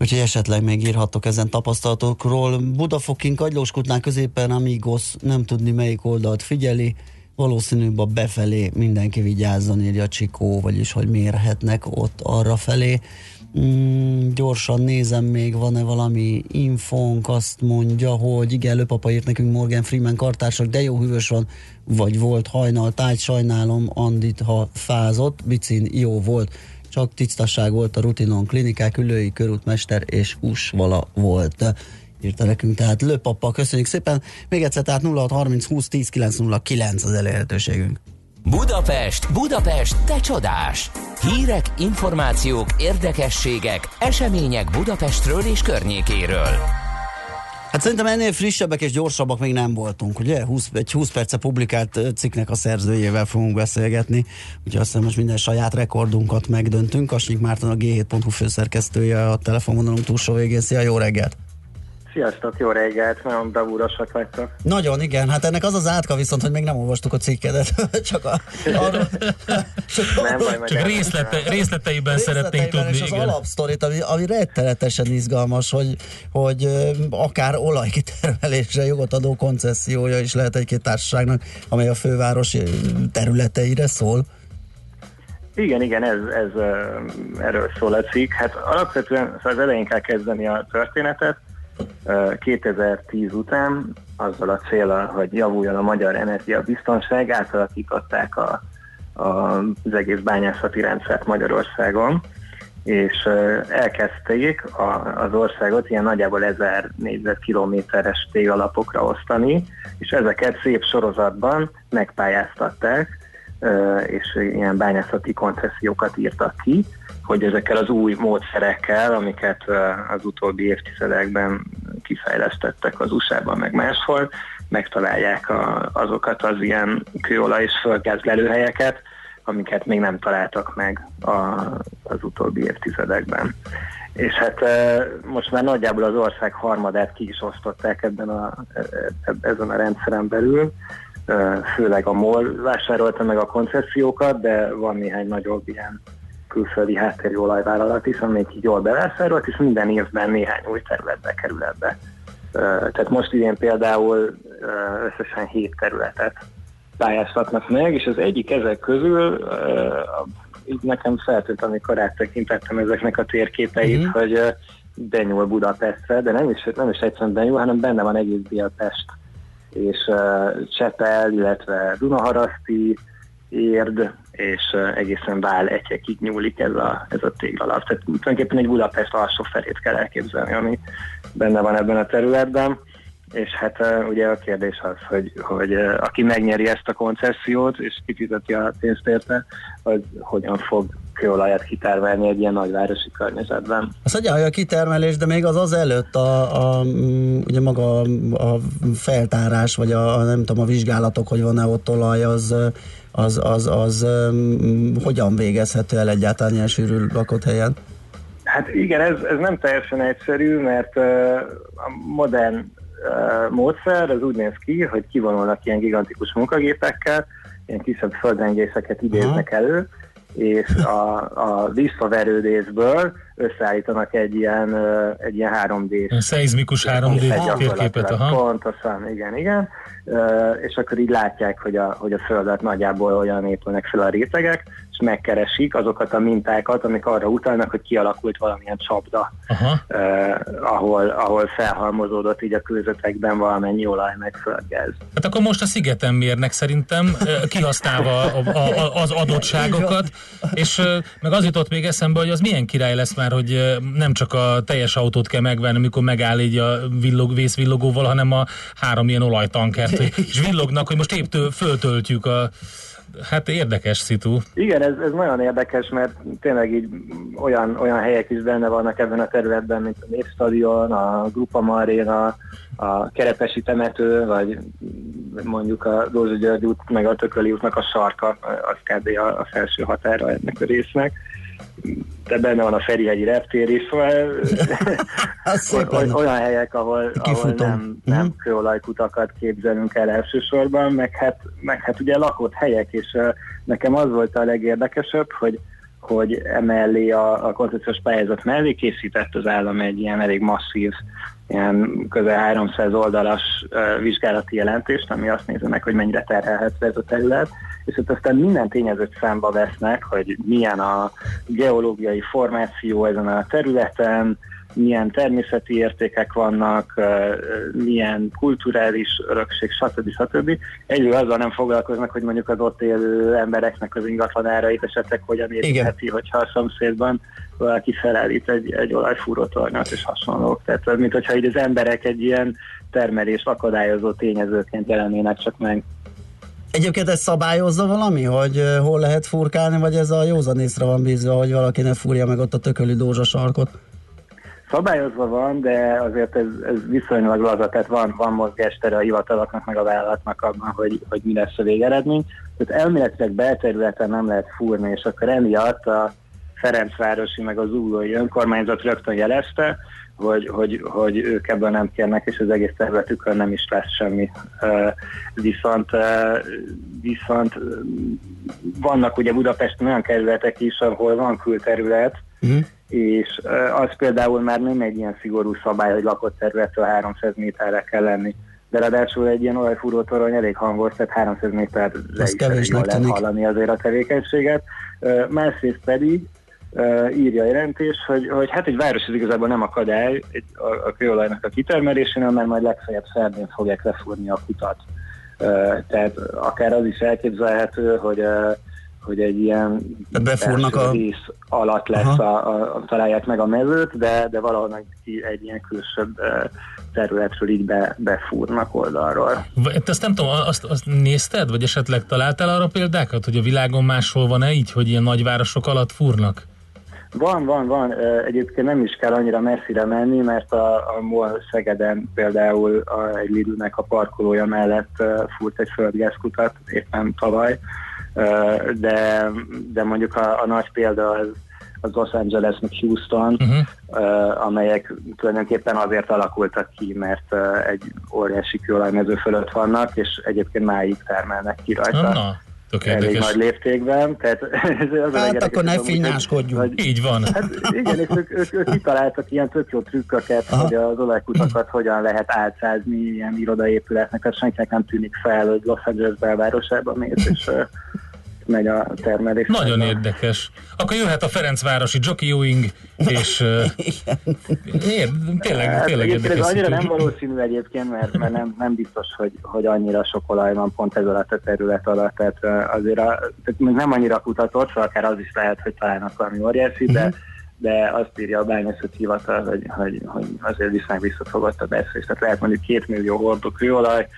Úgyhogy esetleg még írhatok ezen tapasztalatokról. Budafokin Kagylóskutnál középen Amigos nem tudni melyik oldalt figyeli, valószínűbb a befelé mindenki vigyázzon, írja Csikó, vagyis hogy mérhetnek ott arra felé. Mm, gyorsan nézem még, van-e valami infónk, azt mondja, hogy igen, Lőpapa írt nekünk Morgan Freeman kartársak, de jó hűvös van, vagy volt hajnal, tájt sajnálom, Andit, ha fázott, Bicin jó volt, csak tisztasság volt a rutinon, klinikák, ülői, körútmester és usvala volt írta nekünk, tehát Lőpapa, köszönjük szépen, még egyszer, tehát 0630 20 10 909 az elérhetőségünk. Budapest, Budapest, te csodás! Hírek, információk, érdekességek, események Budapestről és környékéről. Hát szerintem ennél frissebbek és gyorsabbak még nem voltunk, ugye? 20, egy 20 perce publikált cikknek a szerzőjével fogunk beszélgetni, úgyhogy azt hiszem most minden saját rekordunkat megdöntünk. Kasnyik Márton a G7.hu főszerkesztője a telefonvonalunk túlsó végén. Szia, jó reggelt! Sziasztok, jó reggelt, nagyon bravúrosak vagytok. Nagyon, igen, hát ennek az az átka viszont, hogy még nem olvastuk a cikkedet, *laughs* csak a, arra, *laughs* csak, nem baj, csak részlete, részleteiben szeretnénk tudni. És az igen. alapsztorit, ami, ami rettenetesen izgalmas, hogy, hogy akár olajkitermelésre jogot adó koncessziója is lehet egy-két társaságnak, amely a főváros területeire szól. Igen, igen, ez, ez erről szól a cikk. Hát alapvetően szóval az elején kell kezdeni a történetet. 2010 után azzal a célral, hogy javuljon a magyar energiabiztonság, átalakították a, a, az egész bányászati rendszert Magyarországon, és elkezdték a, az országot ilyen nagyjából 1000 négyzetkilométeres tégalapokra osztani, és ezeket szép sorozatban megpályáztatták, és ilyen bányászati koncesziókat írtak ki, hogy ezekkel az új módszerekkel, amiket az utóbbi évtizedekben kifejlesztettek az USA-ban, meg máshol, megtalálják a, azokat az ilyen kőolaj és földgáz lelőhelyeket, amiket még nem találtak meg a, az utóbbi évtizedekben. És hát most már nagyjából az ország harmadát ki is osztották ebben a, e, e, ezen a rendszeren belül, főleg a MOL vásárolta meg a koncesziókat, de van néhány nagyobb ilyen külföldi háttérű olajvállalat is, amelyik így jól bevásárolt, és minden évben néhány új területbe kerül ebbe. Tehát most idén például összesen 7 területet pályáztatnak meg, és az egyik ezek közül így nekem feltűnt, amikor áttekintettem ezeknek a térképeit, mm-hmm. hogy benyúl Budapestre, de nem is, nem is egyszerűen benyúl, hanem benne van egész Budapest és Csepel, illetve Dunaharaszti, Érd, és egészen Vál egyekig nyúlik ez a, ez a téglalap. Tehát tulajdonképpen egy Budapest alsó felét kell elképzelni, ami benne van ebben a területben. És hát ugye a kérdés az, hogy, hogy aki megnyeri ezt a koncesziót, és kifizeti a pénzt érte, hogy hogyan fog kőolajat kitármelni egy ilyen nagyvárosi környezetben. Az hogy a kitermelés, de még az az előtt a, a, ugye maga a feltárás, vagy a nem tudom, a vizsgálatok, hogy van-e ott olaj, az az, az, az um, hogyan végezhető el egyáltalán ilyen sűrű lakott helyen? Hát igen, ez, ez nem teljesen egyszerű, mert uh, a modern uh, módszer az úgy néz ki, hogy kivonulnak ilyen gigantikus munkagépekkel, ilyen kisebb földrengéseket idéznek elő, és a, a visszaverődésből összeállítanak egy ilyen, egy ilyen 3D-s Szeizmikus 3D térképet, aha. Pontosan, igen, igen. És akkor így látják, hogy a, hogy a Földet nagyjából olyan épülnek fel a rétegek, megkeresik azokat a mintákat, amik arra utalnak, hogy kialakult valamilyen csapda, Aha. eh, ahol, ahol felhalmozódott így a kőzetekben valamennyi olaj meg földgáz. Hát akkor most a szigeten mérnek szerintem, kihasználva a, a, a, az adottságokat, és meg az jutott még eszembe, hogy az milyen király lesz már, hogy nem csak a teljes autót kell megvenni, amikor megáll így a villog, vészvillogóval, hanem a három ilyen olajtankert, és villognak, hogy most épp tő, föltöltjük a Hát érdekes szitu. Igen, ez, ez nagyon érdekes, mert tényleg így olyan, olyan helyek is benne vannak ebben a területben, mint a Népstadion, a Grupa Marina, a Kerepesi temető, vagy mondjuk a Dózsa György út, meg a Tököli útnak a sarka, az kb. a felső határa ennek a résznek. De benne van a Ferihegyi reptér is, szóval *laughs* oly- olyan helyek, ahol, ahol nem, nem kőolajkutakat képzelünk el elsősorban, meg hát, meg hát ugye lakott helyek, és uh, nekem az volt a legérdekesebb, hogy hogy emellé a, a koncepciós pályázat mellé készített az állam egy ilyen elég masszív, ilyen közel 300 oldalas uh, vizsgálati jelentést, ami azt nézze meg, hogy mennyire terhelhető ez a terület, ott aztán minden tényezőt számba vesznek, hogy milyen a geológiai formáció ezen a területen, milyen természeti értékek vannak, milyen kulturális örökség, stb. stb. Egyről azzal nem foglalkoznak, hogy mondjuk az ott élő embereknek az ingatlanárait esetleg hogyan érheti, hogyha a szomszédban valaki felállít egy, egy olajfúrótornyot és hasonlók. Tehát mint hogyha így az emberek egy ilyen termelés akadályozó tényezőként jelennének csak meg. Egyébként ez szabályozza valami, hogy hol lehet furkálni, vagy ez a józanészre van bízva, hogy valaki ne fúrja meg ott a tököli dózsa sarkot? Szabályozva van, de azért ez, ez viszonylag laza, tehát van, van mozgástere a hivataloknak, meg a vállalatnak abban, hogy, hogy mi lesz a végeredmény. Tehát elméletileg belterületen nem lehet fúrni, és akkor emiatt a Ferencvárosi, meg az Úlói önkormányzat rögtön jelezte, hogy, hogy, hogy ők ebben nem kérnek, és az egész területükön nem is lesz semmi. Viszont, viszont vannak ugye Budapesten olyan kerületek is, ahol van külterület, Uh-huh. és az például már nem egy ilyen szigorú szabály, hogy lakott területről 300 méterre kell lenni. De ráadásul egy ilyen olajfúró torony elég hangos, tehát 300 méterre is elég jól lehet hallani azért a tevékenységet. Másrészt pedig írja a jelentés, hogy, hogy hát egy város ez igazából nem akadály egy, a, a kőolajnak a kitermelésénél, mert majd legfeljebb szerdén fogják lefúrni a kutat. Tehát akár az is elképzelhető, hogy hogy egy ilyen befúrnak a- rész alatt lesz Aha. a, a, találják meg a mezőt, de, de valahonnan egy ilyen külsőbb területről így be, befúrnak oldalról. Te azt nem tudom, azt, azt nézted, vagy esetleg találtál arra példákat, hogy a világon máshol van-e így, hogy ilyen nagyvárosok alatt fúrnak? Van, van, van. Egyébként nem is kell annyira messzire menni, mert a, a MOL Szegeden például a, egy Lidlnek a parkolója mellett fúrt egy földgázkutat éppen tavaly, de, de mondjuk a, a nagy példa az, az Los Angeles, meg Houston, Uh-huh. amelyek tulajdonképpen azért alakultak ki, mert egy óriási kőolajmező fölött vannak, és egyébként máig termelnek ki rajta. Na, tök elég érdekes. nagy léptékben, tehát *laughs* ez az a Hát legérdekesebb akkor ne finnyáskodjunk. hogy- Így van. Hát igen, és ők, ők, ők kitaláltak ilyen tök jó trükköket, Aha. hogy az olajkutakat hogyan lehet álcázni ilyen irodaépületnek, tehát senkinek nem tűnik fel, hogy Los Angeles belvárosában mész, és megy a termelés. Nagyon érdekes. Akkor jöhet a Ferencvárosi jockeying, és *laughs* ér, tényleg, Hát tényleg egyébként ez érdekes. annyira nem valószínű egyébként, mert, mert nem, nem biztos, hogy, hogy annyira sok olaj van pont ez alatt a terület alatt, tehát azért a, tehát nem annyira kutatott, szóval akár az is lehet, hogy találnak valami óriási, de, de azt írja a bányászati hivatal, hogy, hogy, hogy azért viszonylag visszafogott a beszélés. Tehát lehet mondjuk két millió hordó kőolaj,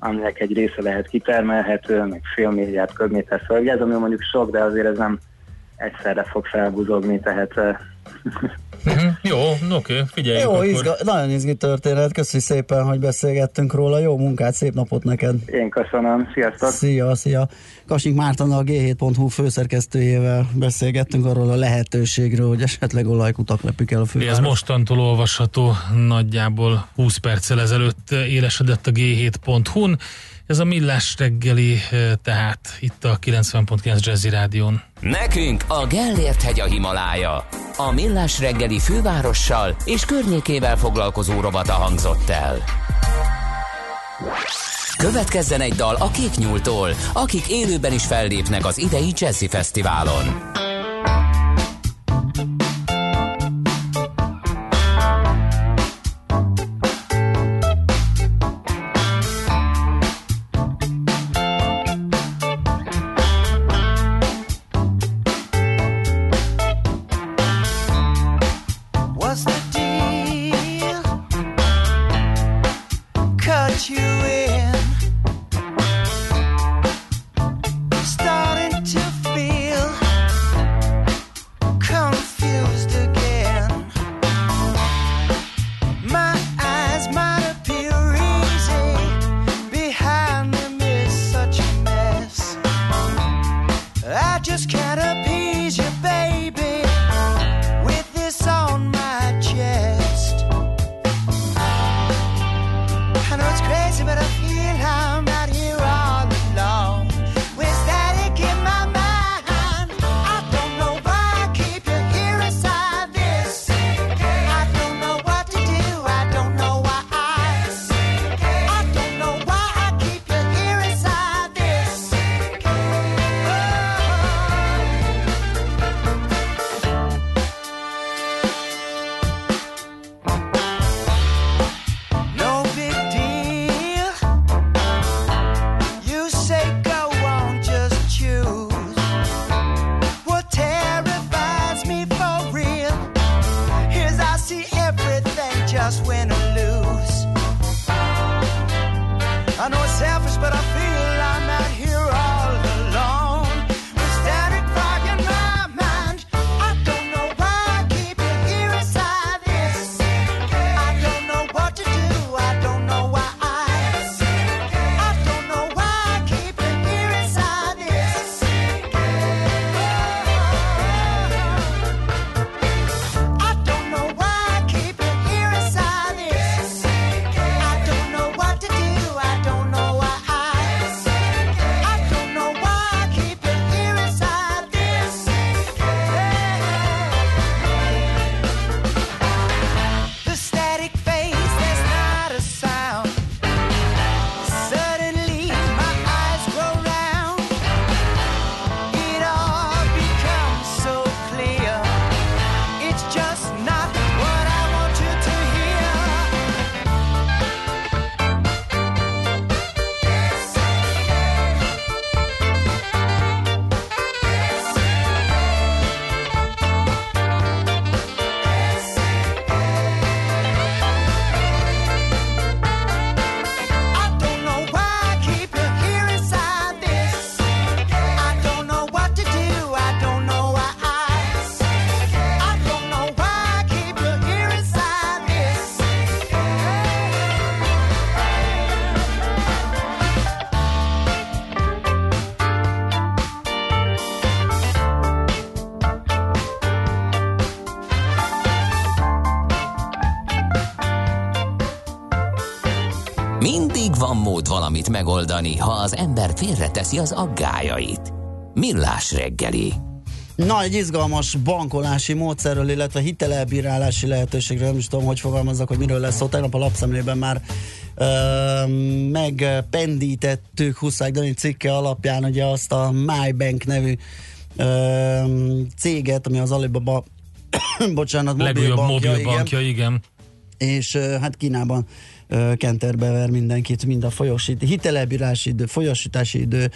aminek egy része lehet kitermelhető, meg fél milliárd köbméter földgáz, ami mondjuk sok, de azért ez nem egyszerre fog felbuzogni, tehát *laughs* Uh-huh. Jó, oké, figyeljük Jó, akkor. izga, nagyon izgi történet, köszi szépen, hogy beszélgettünk róla, jó munkát, szép napot neked! Én köszönöm, sziasztok! Szia, szia! Kasink Márton a G7.hu főszerkesztőjével beszélgettünk arról a lehetőségről, hogy esetleg olajkutak lepik el a Ez főváros. mostantól olvasható nagyjából 20 perccel ezelőtt élesedett a g7.hu-n. Ez a millás reggeli, eh, tehát itt a 90.9 Jazzy Rádión. Nekünk a Gellért hegy a Himalája. A Millás reggeli fővárossal és környékével foglalkozó rovata hangzott el. Következzen egy dal a Kék Nyúltól, akik élőben is fellépnek az idei Jazzy Fesztiválon. Valamit megoldani, ha az ember félreteszi az aggájait. Millás reggeli. Na, egy izgalmas bankolási módszerről, illetve hitelelbírálási lehetőségről, nem is tudom, hogy fogalmazzak, hogy miről lesz szó. Tegnap a lapszemlében már ö, megpendítettük Huszák Dani cikke alapján ugye azt a MyBank nevű ö, céget, ami az Alibaba *coughs* bocsánat, Legújabb mobilbankja, mobilbankja, igen. és ö, hát Kínában kenterbe ver mindenkit, mind a folyosít, hitelelbírási idő, folyosítási idő,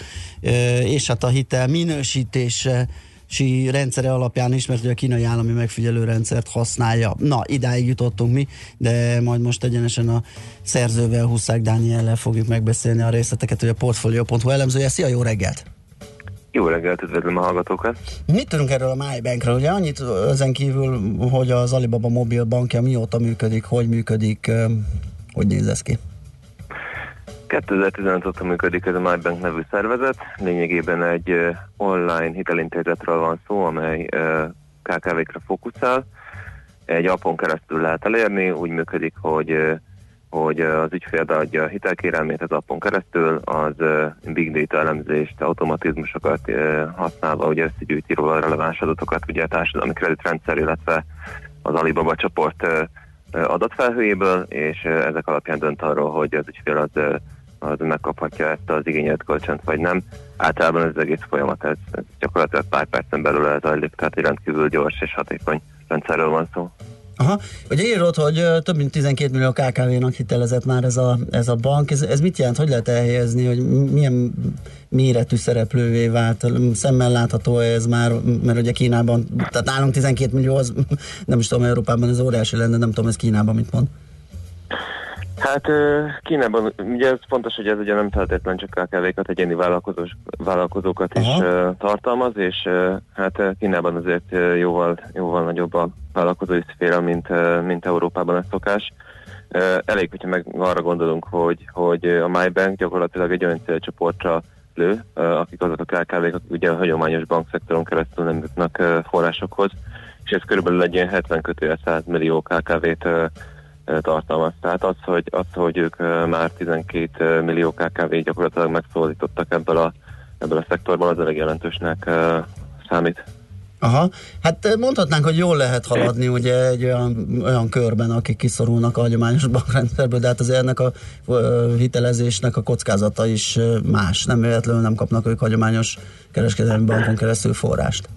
és hát a hitel minősítése si rendszere alapján is, mert ugye a kínai állami megfigyelő rendszert használja. Na, idáig jutottunk mi, de majd most egyenesen a szerzővel, Huszák Dániellel fogjuk megbeszélni a részleteket, hogy a Portfolio.hu elemzője. Szia, jó reggelt! Jó reggelt, üdvözlöm a hallgatókat. Mit tudunk erről a MyBankről? Ugye annyit ezen kívül, hogy az Alibaba mobil bankja mióta működik, hogy működik, hogy néz ez ki? 2015 óta működik ez a MyBank nevű szervezet. Lényegében egy online hitelintézetről van szó, amely KKV-kra fókuszál. Egy appon keresztül lehet elérni, úgy működik, hogy hogy az ügyfél beadja a hitelkérelmét az appon keresztül, az big data elemzést, automatizmusokat használva, ugye összegyűjti róla releváns adatokat, ugye a társadalmi kreditrendszer, illetve az Alibaba csoport adatfelhőjéből, és ezek alapján dönt arról, hogy az ügyfél az, az megkaphatja ezt az igényelt kölcsönt, vagy nem. Általában ez az egész folyamat, ez, ez gyakorlatilag pár percen belül elzajlik, tehát egy rendkívül gyors és hatékony rendszerről van szó. Aha, ugye írod, hogy több mint 12 millió KKV-nak hitelezett már ez a, ez a bank. Ez, ez mit jelent? Hogy lehet elhelyezni, hogy milyen méretű szereplővé vált? Szemmel látható ez már, mert ugye Kínában, tehát nálunk 12 millió, az *laughs* nem is tudom, Európában ez óriási lenne, nem tudom, ez Kínában mit mond. Hát Kínában, ugye ez fontos, hogy ez ugye nem feltétlenül csak KKV-kat, egyéni vállalkozókat is ö, tartalmaz, és hát Kínában azért jóval, jóval nagyobb a vállalkozói szféra, mint, mint Európában ez szokás. Elég, hogyha meg arra gondolunk, hogy, hogy a MyBank gyakorlatilag egy olyan célcsoportra lő, akik azok a KKV-k, akik ugye a hagyományos bankszektoron keresztül nem jutnak forrásokhoz, és ez körülbelül egy ilyen 70 kötője 100 millió KKV-t tartalmaz. Tehát az, hogy, az, hogy ők már 12 millió KKV gyakorlatilag megszólítottak ebből a, ebből a szektorból, az elég jelentősnek számít. Aha, hát mondhatnánk, hogy jól lehet haladni ugye egy olyan, olyan körben, akik kiszorulnak a hagyományos bankrendszerből, de hát azért ennek a hitelezésnek a kockázata is más. Nem véletlenül nem kapnak ők hagyományos kereskedelmi bankon keresztül forrást.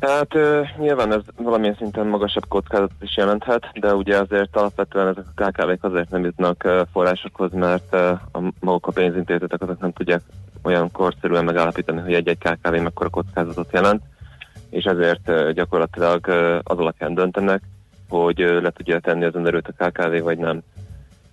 Hát nyilván ez valamilyen szinten magasabb kockázatot is jelenthet, de ugye azért alapvetően ezek a KKV-k azért nem jutnak forrásokhoz, mert a, maguk a pénzintézetek azok nem tudják olyan korszerűen megállapítani, hogy egy-egy KKV mekkora kockázatot jelent, és ezért gyakorlatilag az alapján döntenek, hogy le tudja tenni az önerőt a KKV, vagy nem.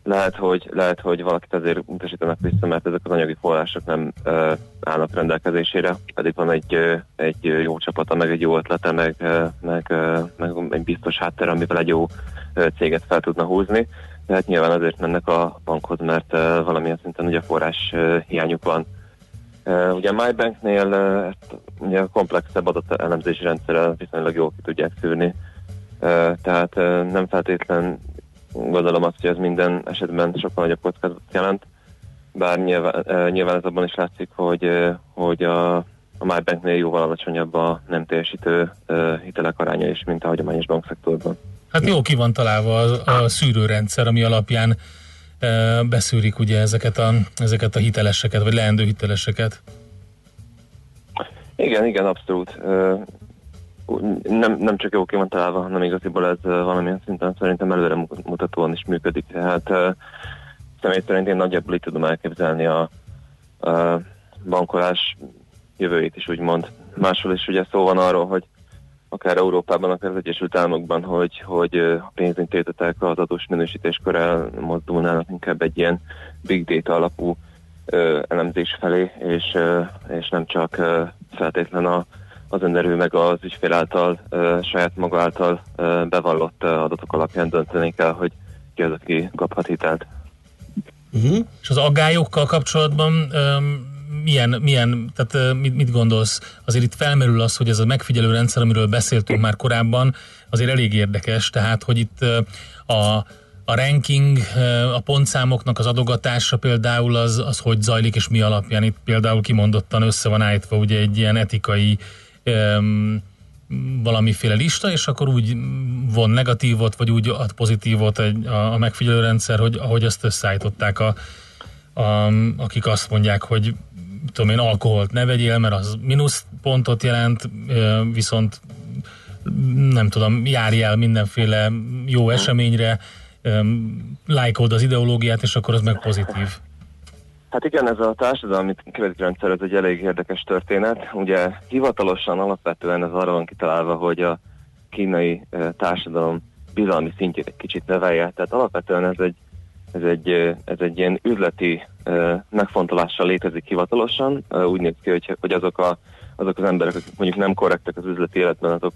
Lehet, hogy, lehet, hogy valakit azért utasítanak vissza, mert ezek az anyagi források nem ö, állnak rendelkezésére, pedig van egy, ö, egy jó csapata, meg egy jó ötlete, meg, ö, meg, ö, meg egy biztos háttér, amivel egy jó ö, céget fel tudna húzni. De hát nyilván azért mennek a bankhoz, mert ö, valamilyen szinten ugye forrás ö, hiányuk van. Ö, Ugye a MyBanknél ö, ezt ugye a komplexebb adatelemzési rendszerrel viszonylag jól ki tudják szűrni. Ö, Tehát ö, nem feltétlen gondolom azt, hogy ez minden esetben sokkal nagyobb kockázatot jelent, bár nyilván, nyilván ez abban is látszik, hogy, hogy a, a MyBanknél jóval alacsonyabb a nem teljesítő hitelek aránya is, mint a hagyományos bankszektorban. Hát jó ki van találva a, a szűrőrendszer, ami alapján e, beszűrik ugye ezeket a, ezeket a hiteleseket, vagy leendő hiteleseket. Igen, igen, abszolút. Nem, nem csak jó ki van találva, hanem igaziból ez valamilyen szinten szerintem előre mu- mutatóan is működik. Tehát uh, személy szerint én nagyjából így tudom elképzelni a, a bankolás jövőjét is úgymond. Máshol is ugye szó van arról, hogy akár Európában, akár az Egyesült Államokban, hogy, hogy a pénzintézetek az adós minősítéskor elmozdulnának inkább egy ilyen big data alapú ö, elemzés felé, és, ö, és nem csak ö, a, az önerő meg az ügyfél által, saját maga által bevallott adatok alapján döntenék el, hogy ki az, aki kaphat hitelt. Uh-huh. És az aggályokkal kapcsolatban um, milyen, milyen tehát uh, mit, mit gondolsz? Azért itt felmerül az, hogy ez a megfigyelő rendszer, amiről beszéltünk már korábban, azért elég érdekes, tehát hogy itt uh, a a ranking, a pontszámoknak az adogatása például az, az hogy zajlik, és mi alapján itt például kimondottan össze van állítva ugye egy ilyen etikai valamiféle lista, és akkor úgy von negatívot, vagy úgy ad pozitívot egy, a, a megfigyelő rendszer, hogy ahogy azt összeállították a, a, akik azt mondják, hogy tudom én, alkoholt ne vegyél, mert az mínusz pontot jelent, viszont nem tudom, járj el mindenféle jó eseményre, lájkold az ideológiát, és akkor az meg pozitív. Hát igen, ez a társadalmi kreditrendszer ez egy elég érdekes történet. Ugye hivatalosan alapvetően ez arra van kitalálva, hogy a kínai eh, társadalom bizalmi szintjét egy kicsit nevelje. Tehát alapvetően ez egy, ez egy, eh, ez egy ilyen üzleti ö, megfontolással létezik hivatalosan. Úgy néz ki, hogy, hogy azok, a, azok az emberek, akik mondjuk nem korrektek az üzleti életben, azok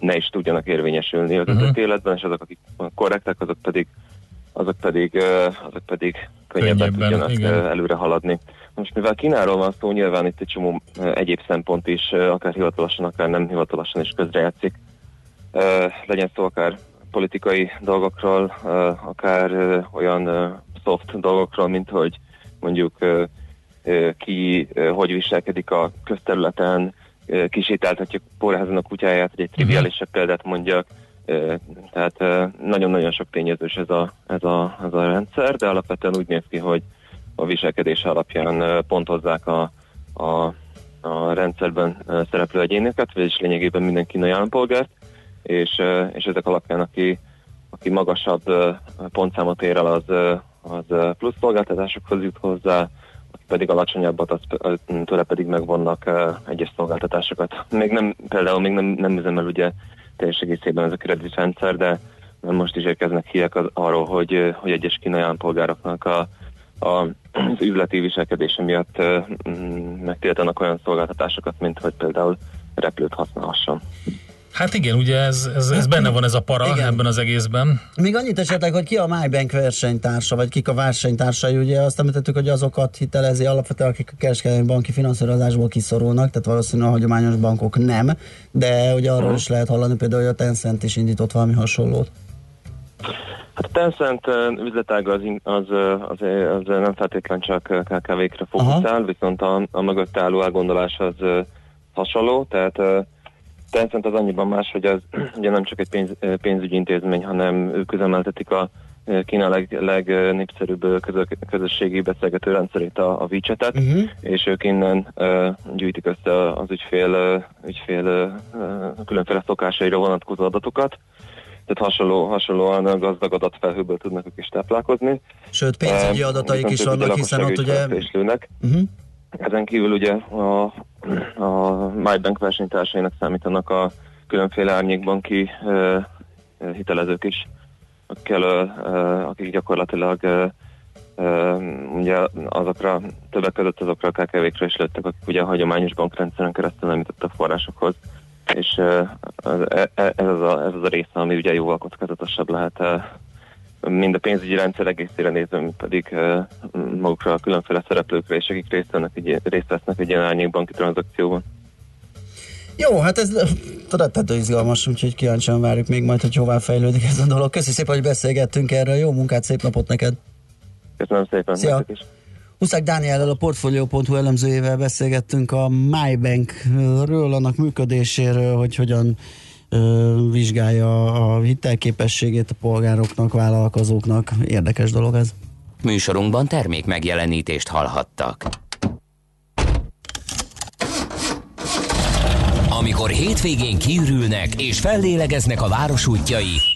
ne is tudjanak érvényesülni az Mhm. üzleti életben, és azok, akik korrektek, azok pedig azok pedig, azok pedig könnyebben, Könnyebben, tudjanak igen. előre haladni. Most mivel Kínáról van szó, nyilván itt egy csomó egyéb szempont is, akár hivatalosan, akár nem hivatalosan is közrejátszik. Legyen szó akár politikai dolgokról, akár olyan soft dolgokról, mint hogy mondjuk ki hogy viselkedik a közterületen, kisétáltatja kórházon a kutyáját, hogy egy triviálisabb példát mondjak. Tehát nagyon-nagyon sok tényezős ez a, ez, a, ez a rendszer, de alapvetően úgy néz ki, hogy a viselkedés alapján pontozzák a, a, a rendszerben szereplő egyéneket, vagyis lényegében minden kínai állampolgárt, és, és ezek alapján, aki, aki magasabb pontszámot ér el, az, az plusz szolgáltatásokhoz jut hozzá, aki pedig alacsonyabbat, az, tőle pedig megvannak egyes szolgáltatásokat. Még nem, például még nem, nem üzemel ugye teljes egészében ez a kreditrendszer, de most is érkeznek hírek az, arról, hogy, hogy egyes kínai állampolgároknak a, a, az üzleti viselkedése miatt megtiltanak olyan szolgáltatásokat, mint hogy például repülőt használhasson. Hát igen, ugye ez, ez, ez benne van ez a para Igen. ebben az egészben. Még annyit esetleg, hogy ki a MyBank versenytársa, vagy kik a versenytársai, ugye azt említettük, hogy azokat hitelezi alapvetően, akik a kereskedelmi banki finanszírozásból kiszorulnak, tehát valószínűleg a hagyományos bankok nem, de ugye arról is lehet hallani például, hogy a Tencent is indított valami hasonlót. Hát a Tencent üzletága az, az, az, az nem feltétlen csak KKV-kre fókuszál, viszont a, a mögött álló elgondolás az hasonló, tehát Tencent az annyiban más, hogy az *clears throat* ugye nem csak egy pénz, pénzügyi intézmény, hanem ők üzemeltetik a Kína leg, legnépszerűbb közö, közösségi beszélgető rendszerét, a, a WeChat-et, Uh-huh. és ők innen ö, gyűjtik össze az ügyfél, ö, ügyfél ö, különféle szokásaira vonatkozó adatokat, tehát hasonló, hasonlóan gazdag adatfelhőből tudnak ők is táplálkozni. Sőt, pénzügyi adataik is viszont ők vannak, hiszen ott ugye... Uh-huh. Ezen kívül ugye a, a MyBank versenytársainak számítanak a különféle árnyékbanki ö, hitelezők is, akikkel, ö, akik gyakorlatilag ö, ö, ugye azokra, többek között azokra a KKV-kre is lőttek, akik ugye a hagyományos bankrendszeren keresztül nem jutottak forrásokhoz, és e- ez az, a, ez az a része, ami ugye jóval kockázatosabb lehet mind a pénzügyi rendszer egészére nézve, mint pedig uh, magukra a különféle szereplőkre, és akik részt, vennek, egy, részt vesznek egy ilyen árnyékbanki tranzakcióban. Jó, hát ez rettető izgalmas, úgyhogy kíváncsian várjuk még majd, hogy hová fejlődik ez a dolog. Köszi szépen, hogy beszélgettünk erről. Jó munkát, szép napot neked! Köszönöm szépen. Szia. is. Huszák Dániellel a Portfolio.hu elemzőjével beszélgettünk a MyBankről, annak működéséről, hogy hogyan vizsgálja a hitelképességét a polgároknak, vállalkozóknak. Érdekes dolog ez. Műsorunkban termék megjelenítést hallhattak. Amikor hétvégén kiürülnek és fellélegeznek a város útjai,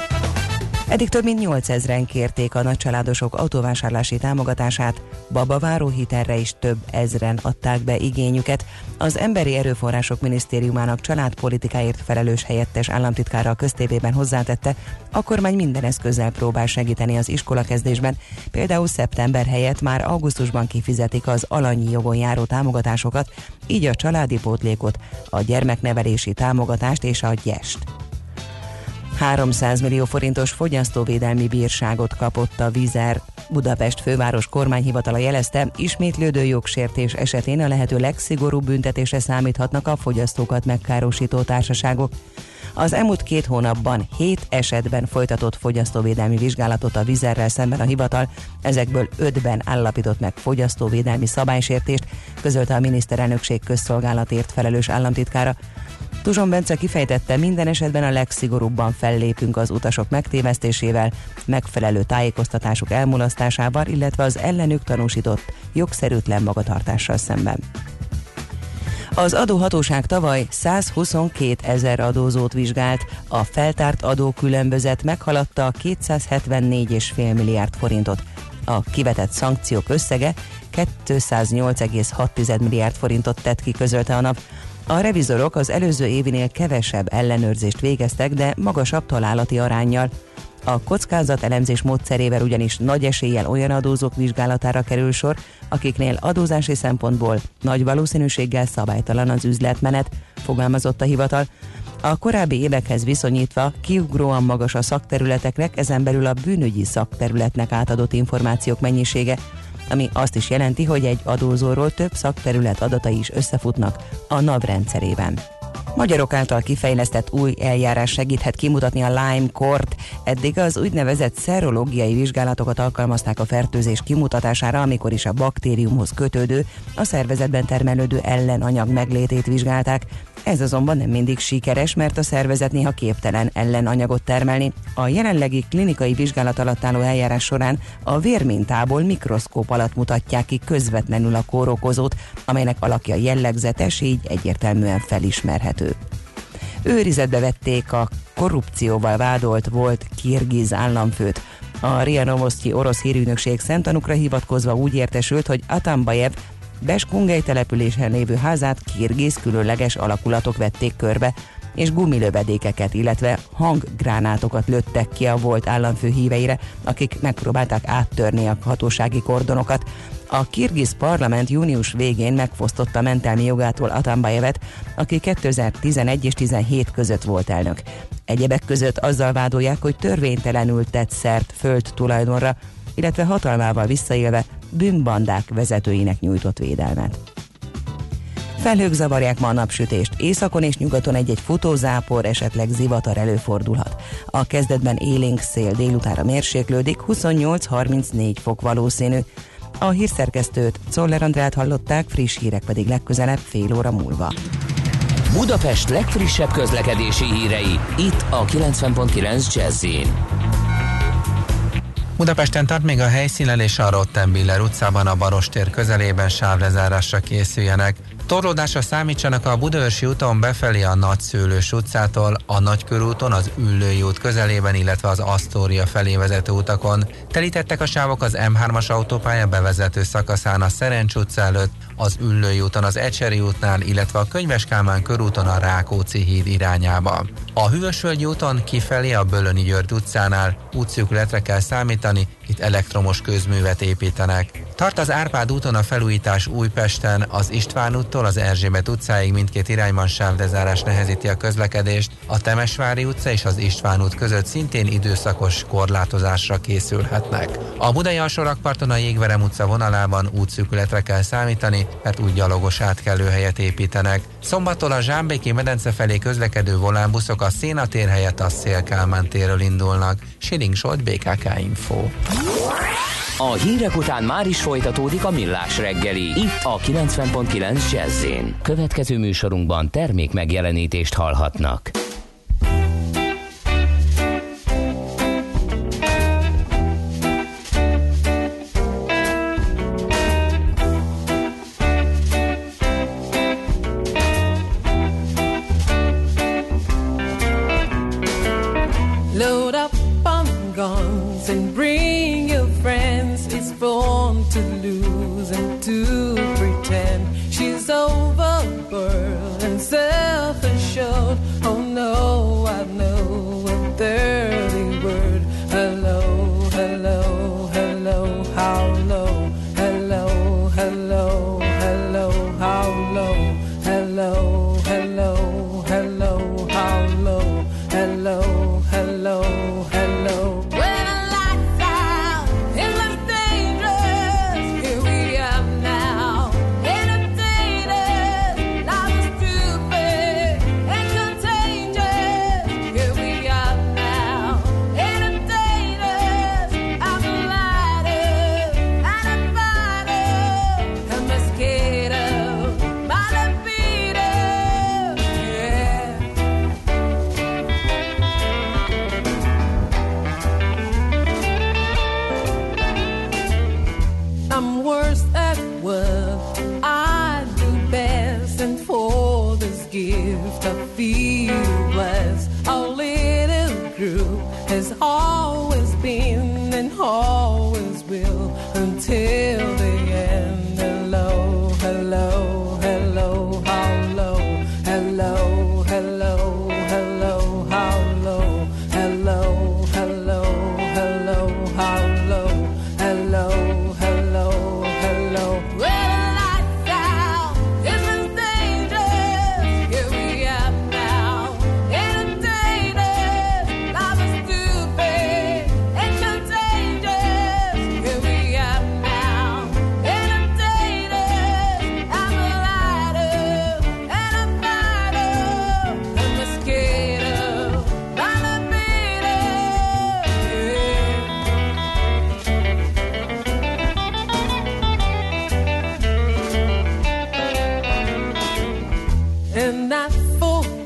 Eddig több mint 8000-en kérték a nagycsaládosok autóvásárlási támogatását, babaváró hitelre is több ezren adták be igényüket. Az Emberi Erőforrások Minisztériumának családpolitikáért felelős helyettes államtitkára a köztévében hozzátette, a kormány minden eszközzel próbál segíteni az iskolakezdésben, például szeptember helyett már augusztusban kifizetik az alanyi jogon járó támogatásokat, így a családi pótlékot, a gyermeknevelési támogatást és a gyest. 300 millió forintos fogyasztóvédelmi bírságot kapott a Vizer. Budapest főváros kormányhivatala jelezte, ismétlődő jogsértés esetén a lehető legszigorúbb büntetésre számíthatnak a fogyasztókat megkárosító társaságok. Az elmúlt két hónapban hét esetben folytatott fogyasztóvédelmi vizsgálatot a vizerrel szemben a hivatal, ezekből ötben állapított meg fogyasztóvédelmi szabálysértést, közölte a miniszterelnökség közszolgálatért felelős államtitkára. Tuzson Bence kifejtette, minden esetben a legszigorúbban fellépünk az utasok megtévesztésével, megfelelő tájékoztatásuk elmulasztásával, illetve az ellenük tanúsított jogszerűtlen magatartással szemben. Az adóhatóság tavaly 122 ezer adózót vizsgált, a feltárt adókülönbözet meghaladta a 274,5 milliárd forintot. A kivetett szankciók összege 208,6 milliárd forintot tett ki, közölte a nap. A revizorok az előző évinél kevesebb ellenőrzést végeztek, de magasabb találati arányjal. A kockázat elemzés módszerével ugyanis nagy eséllyel olyan adózók vizsgálatára kerül sor, akiknél adózási szempontból nagy valószínűséggel szabálytalan az üzletmenet, fogalmazott a hivatal. A korábbi évekhez viszonyítva kiugróan magas a szakterületeknek, ezen belül a bűnügyi szakterületnek átadott információk mennyisége, ami azt is jelenti, hogy egy adózóról több szakterület adatai is összefutnak a NAV rendszerében. Magyarok által kifejlesztett új eljárás segíthet kimutatni a Lyme kort. Eddig az úgynevezett szerológiai vizsgálatokat alkalmazták a fertőzés kimutatására, amikor is a baktériumhoz kötődő, a szervezetben termelődő ellenanyag meglétét vizsgálták. Ez azonban nem mindig sikeres, mert a szervezet néha képtelen ellenanyagot termelni. A jelenlegi klinikai vizsgálat alatt álló eljárás során a vérmintából mikroszkóp alatt mutatják ki közvetlenül a kórokozót, amelynek alakja jellegzetes, így egyértelműen felismerhető. Őrizetbe vették a korrupcióval vádolt volt kirgiz államfőt. A RIA Novosztyi orosz hírügynökség szemtanukra hivatkozva úgy értesült, hogy Atambayev Beskungely településen lévő házát kirgiz különleges alakulatok vették körbe, és gumilövedékeket, illetve hanggránátokat lőttek ki a volt államfő híveire, akik megpróbálták áttörni a hatósági kordonokat. A kirgiz parlament június végén megfosztotta mentelmi jogától Atambayevet, aki 2011 és 17 között volt elnök. Egyebek között azzal vádolják, hogy törvénytelenül tett szert föld tulajdonra, illetve hatalmával visszaélve bűnbandák vezetőinek nyújtott védelmet. Felhők zavarják ma a napsütést, északon és nyugaton egy-egy futózápor, esetleg zivatar előfordulhat. A kezdetben élénk szél délutára mérséklődik, 28-34 fok valószínű. A hírszerkesztőt, Czoller Andrát hallották, friss hírek pedig legközelebb fél óra múlva. Budapest legfrissebb közlekedési hírei, itt a 90.9 jazz Budapesten tart még a helyszínelés a Rottenbiller utcában a Barostér közelében sávlezárásra készüljenek. Torlódásra számítsanak a Budaörsi úton befelé a Nagyszőlős utcától, a Nagykörúton, az Üllői út közelében, illetve az Asztória felé vezető utakon. Telítettek a sávok az M3-as autópálya bevezető szakaszán a Szerencs utca előtt, az Üllői úton az Ecseri útnál, illetve a Könyves Kálmán körúton a Rákóczi híd irányába. A Hűvösvölgyi úton kifelé a Bölöni György utcánál útszűkületre kell számítani, itt elektromos közművet építenek. Tart az Árpád úton a felújítás Újpesten, az István úttól az Erzsébet utcáig mindkét irányban sávlezárás nehezíti a közlekedést, a Temesvári utca és az István út között szintén időszakos korlátozásra készülhetnek. A Budai alsórakparton a Jégverem utca vonalában útszűkületre kell számítani, mert úgy gyalogos átkelőhelyet építenek. Szombattól a Zsámbéki medence felé közlekedő volánbuszok a Szénatér helyett a Szélkálmán térről indulnak. Siling Zsolt, BKK Info. A hírek után már is folytatódik a millás reggeli, itt a 90.9 jazz Következő műsorunkban termék megjelenítést hallhatnak.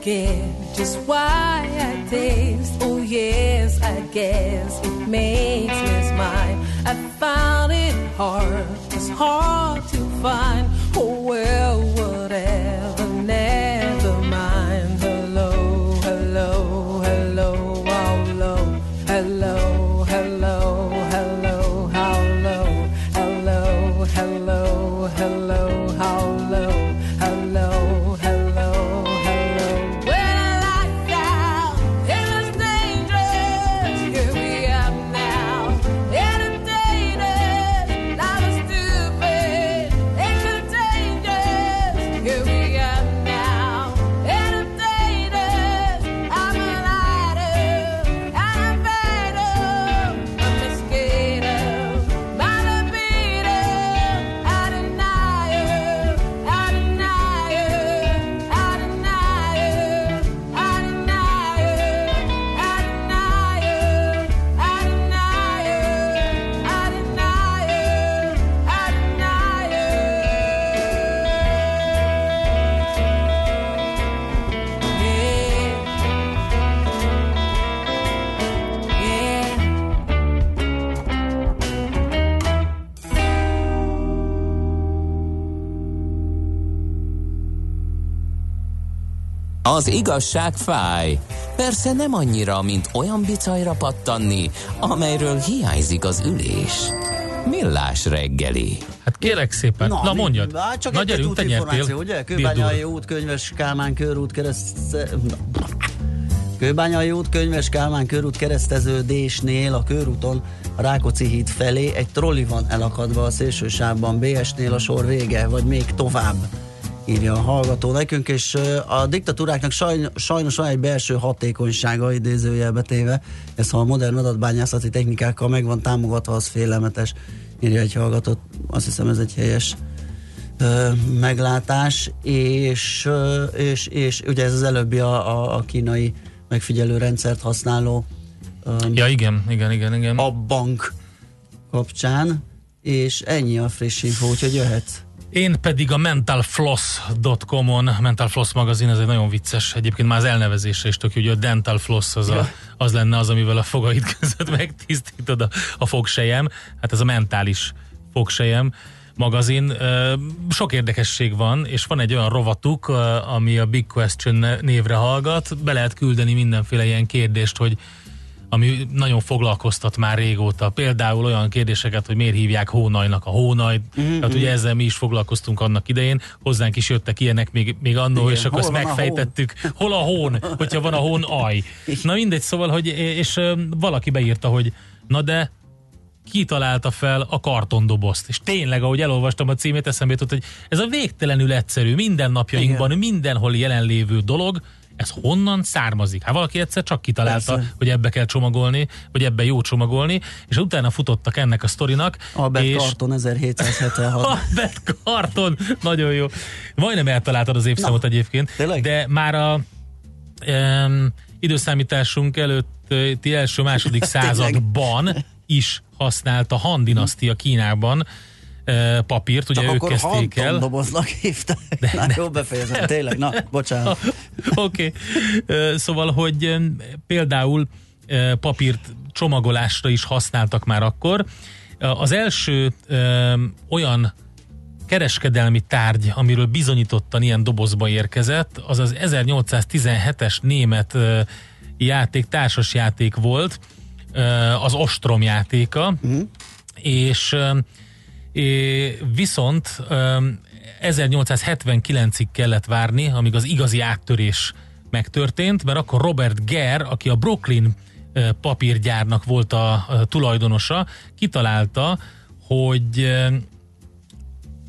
Just why I taste. Oh yes, I guess it makes me smile. I found it hard, it's hard to find. Oh well, Az igazság fáj. Persze nem annyira, mint olyan bicajra pattanni, amelyről hiányzik az ülés. Millás reggeli. Hát kérek szépen, na, na mi- mondjad. Hát csak na egy gyerünk, te információ, ugye? Kőbányai út, könyves Kálmán körút kereszt... Kőbányai út, könyves Kálmán körút kereszteződésnél a körúton a Rákóczi híd felé egy trolli van elakadva a szélső sávban, BS-nél a sor vége, vagy még tovább írja a hallgató nekünk, és a diktatúráknak sajnos, sajnos van egy belső hatékonysága idézőjelbe téve, ez ha a modern adatbányászati technikákkal meg van támogatva, az félelmetes, írja egy hallgató, azt hiszem ez egy helyes ö, meglátás, és, ö, és, és ugye ez az előbbi a, a, a kínai megfigyelő rendszert használó ö, Ja, igen, igen, igen, igen. a bank kapcsán, és ennyi a friss info, úgyhogy jöhet. Én pedig a mentalfloss.com-on, Mental Floss magazin, ez egy nagyon vicces, egyébként már az elnevezése is tök hogy a Dental Floss az, a, az lenne az, amivel a fogaid között megtisztítod a, a fogsejem. Hát ez a mentális fogsejem magazin. Sok érdekesség van, és van egy olyan rovatuk, ami a Big Question névre hallgat. Be lehet küldeni mindenféle ilyen kérdést, hogy ami nagyon foglalkoztat már régóta. Például olyan kérdéseket, hogy miért hívják hónajnak a hónajt. Mm-hmm. Tehát ugye ezzel mi is foglalkoztunk annak idején. Hozzánk is jöttek ilyenek még, még annó, Igen, és akkor ezt megfejtettük. Hol a hón, hogyha van a hón aj. Na mindegy, szóval, hogy és valaki beírta, hogy na de ki találta fel a kartondobozt. És tényleg, ahogy elolvastam a címét, eszembe jutott, hogy ez a végtelenül egyszerű, mindennapjainkban, mindenhol jelenlévő dolog, ez honnan származik? Hát valaki egyszer csak kitalálta, Persze. hogy ebbe kell csomagolni, vagy ebbe jó csomagolni, és utána futottak ennek a sztorinak. Albert és Carton 1776. *laughs* Albert Carton, nagyon jó. Majdnem eltaláltad az évszámot Na, egyébként, tényleg? de már a um, időszámításunk előtti első-második *laughs* században is használta Han dinasztia Kínában papírt, ugye Csak ők akkor kezdték el. doboznak hívták. *laughs* Na, jó befejezem, tényleg, na, bocsánat. *laughs* Oké. Okay. Szóval, hogy például papírt csomagolásra is használtak már akkor. Az első olyan kereskedelmi tárgy, amiről bizonyítottan ilyen dobozba érkezett, az az 1817-es német játék, társas játék volt, az Ostrom játéka, és ö, é, viszont ö, 1879-ig kellett várni, amíg az igazi áttörés megtörtént, mert akkor Robert Gere, aki a Brooklyn papírgyárnak volt a, tulajdonosa, kitalálta, hogy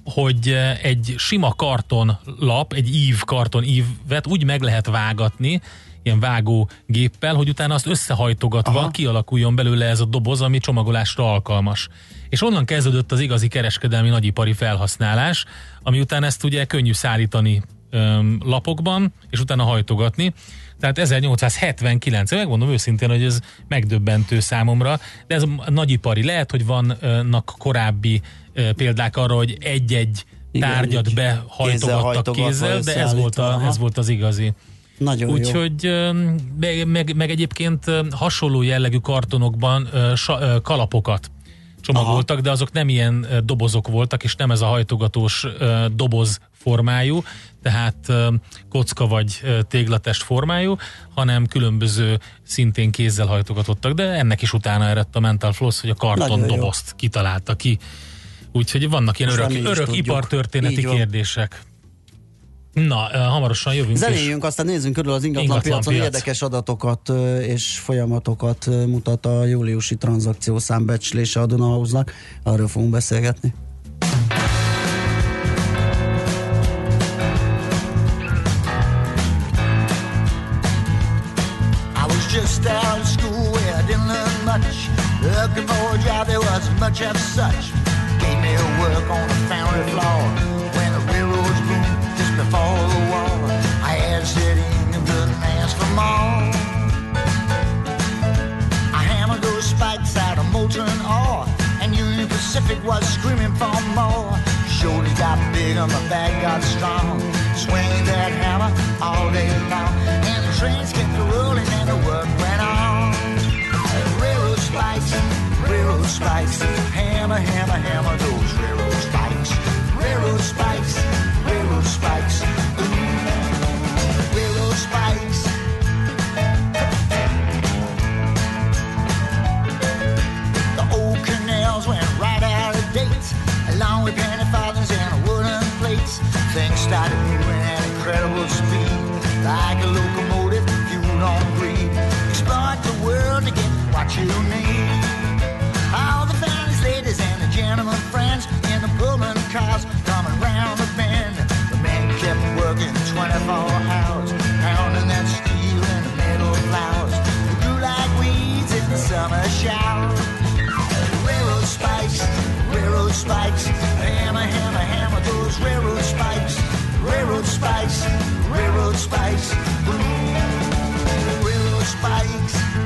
hogy egy sima kartonlap, egy ív karton ívet úgy meg lehet vágatni, ilyen vágó géppel, hogy utána azt összehajtogatva Aha. kialakuljon belőle ez a doboz, ami csomagolásra alkalmas. És onnan kezdődött az igazi kereskedelmi nagyipari felhasználás, ami után ezt ugye könnyű szállítani öm, lapokban, és utána hajtogatni. Tehát 1879, megmondom őszintén, hogy ez megdöbbentő számomra, de ez a nagyipari. Lehet, hogy vannak korábbi példák arra, hogy egy-egy tárgyat behajtogattak hajtogatva, kézzel, de ez volt, a, ez volt az igazi. Nagyon. Úgyhogy meg, meg, meg egyébként hasonló jellegű kartonokban sa, kalapokat csomagoltak, de azok nem ilyen dobozok voltak, és nem ez a hajtogatós doboz formájú, tehát kocka vagy téglatest formájú, hanem különböző szintén kézzel hajtogatottak, de ennek is utána eredt a Mental Floss, hogy a karton dobozt kitalálta ki. Úgyhogy vannak ilyen Most örök, örök ipartörténeti kérdések. Na, hamarosan jövünk. és- Zenéljünk, aztán nézzünk körül az ingatlan, Ingatlan piacon. piac. Érdekes adatokat és folyamatokat mutat a júliusi tranzakció számbecslése a Dunahausnak. Arról fogunk beszélgetni. I was just out of school where I didn't learn much. Looking for a job, there wasn't much of such. Gave me a work on the foundry floor Pacific was screaming for more. Shoulders got big and my back got strong. Swinging that hammer all day long, and the trains kept rolling and the work went on. Railroad spikes, railroad spikes, hammer, hammer, hammer those railroad spikes. Railroad spikes, railroad spikes, Things started moving at incredible speed, like a locomotive fueled on greed. Exploit the world to get what you need. All the fancy ladies and the gentlemen friends in the Pullman cars coming round the bend. The men kept working 24 hours, pounding that steel in the metal flowers. They grew like weeds in the summer shower. Railroad spikes, railroad spikes, spikes, railroad spikes, railroad spikes.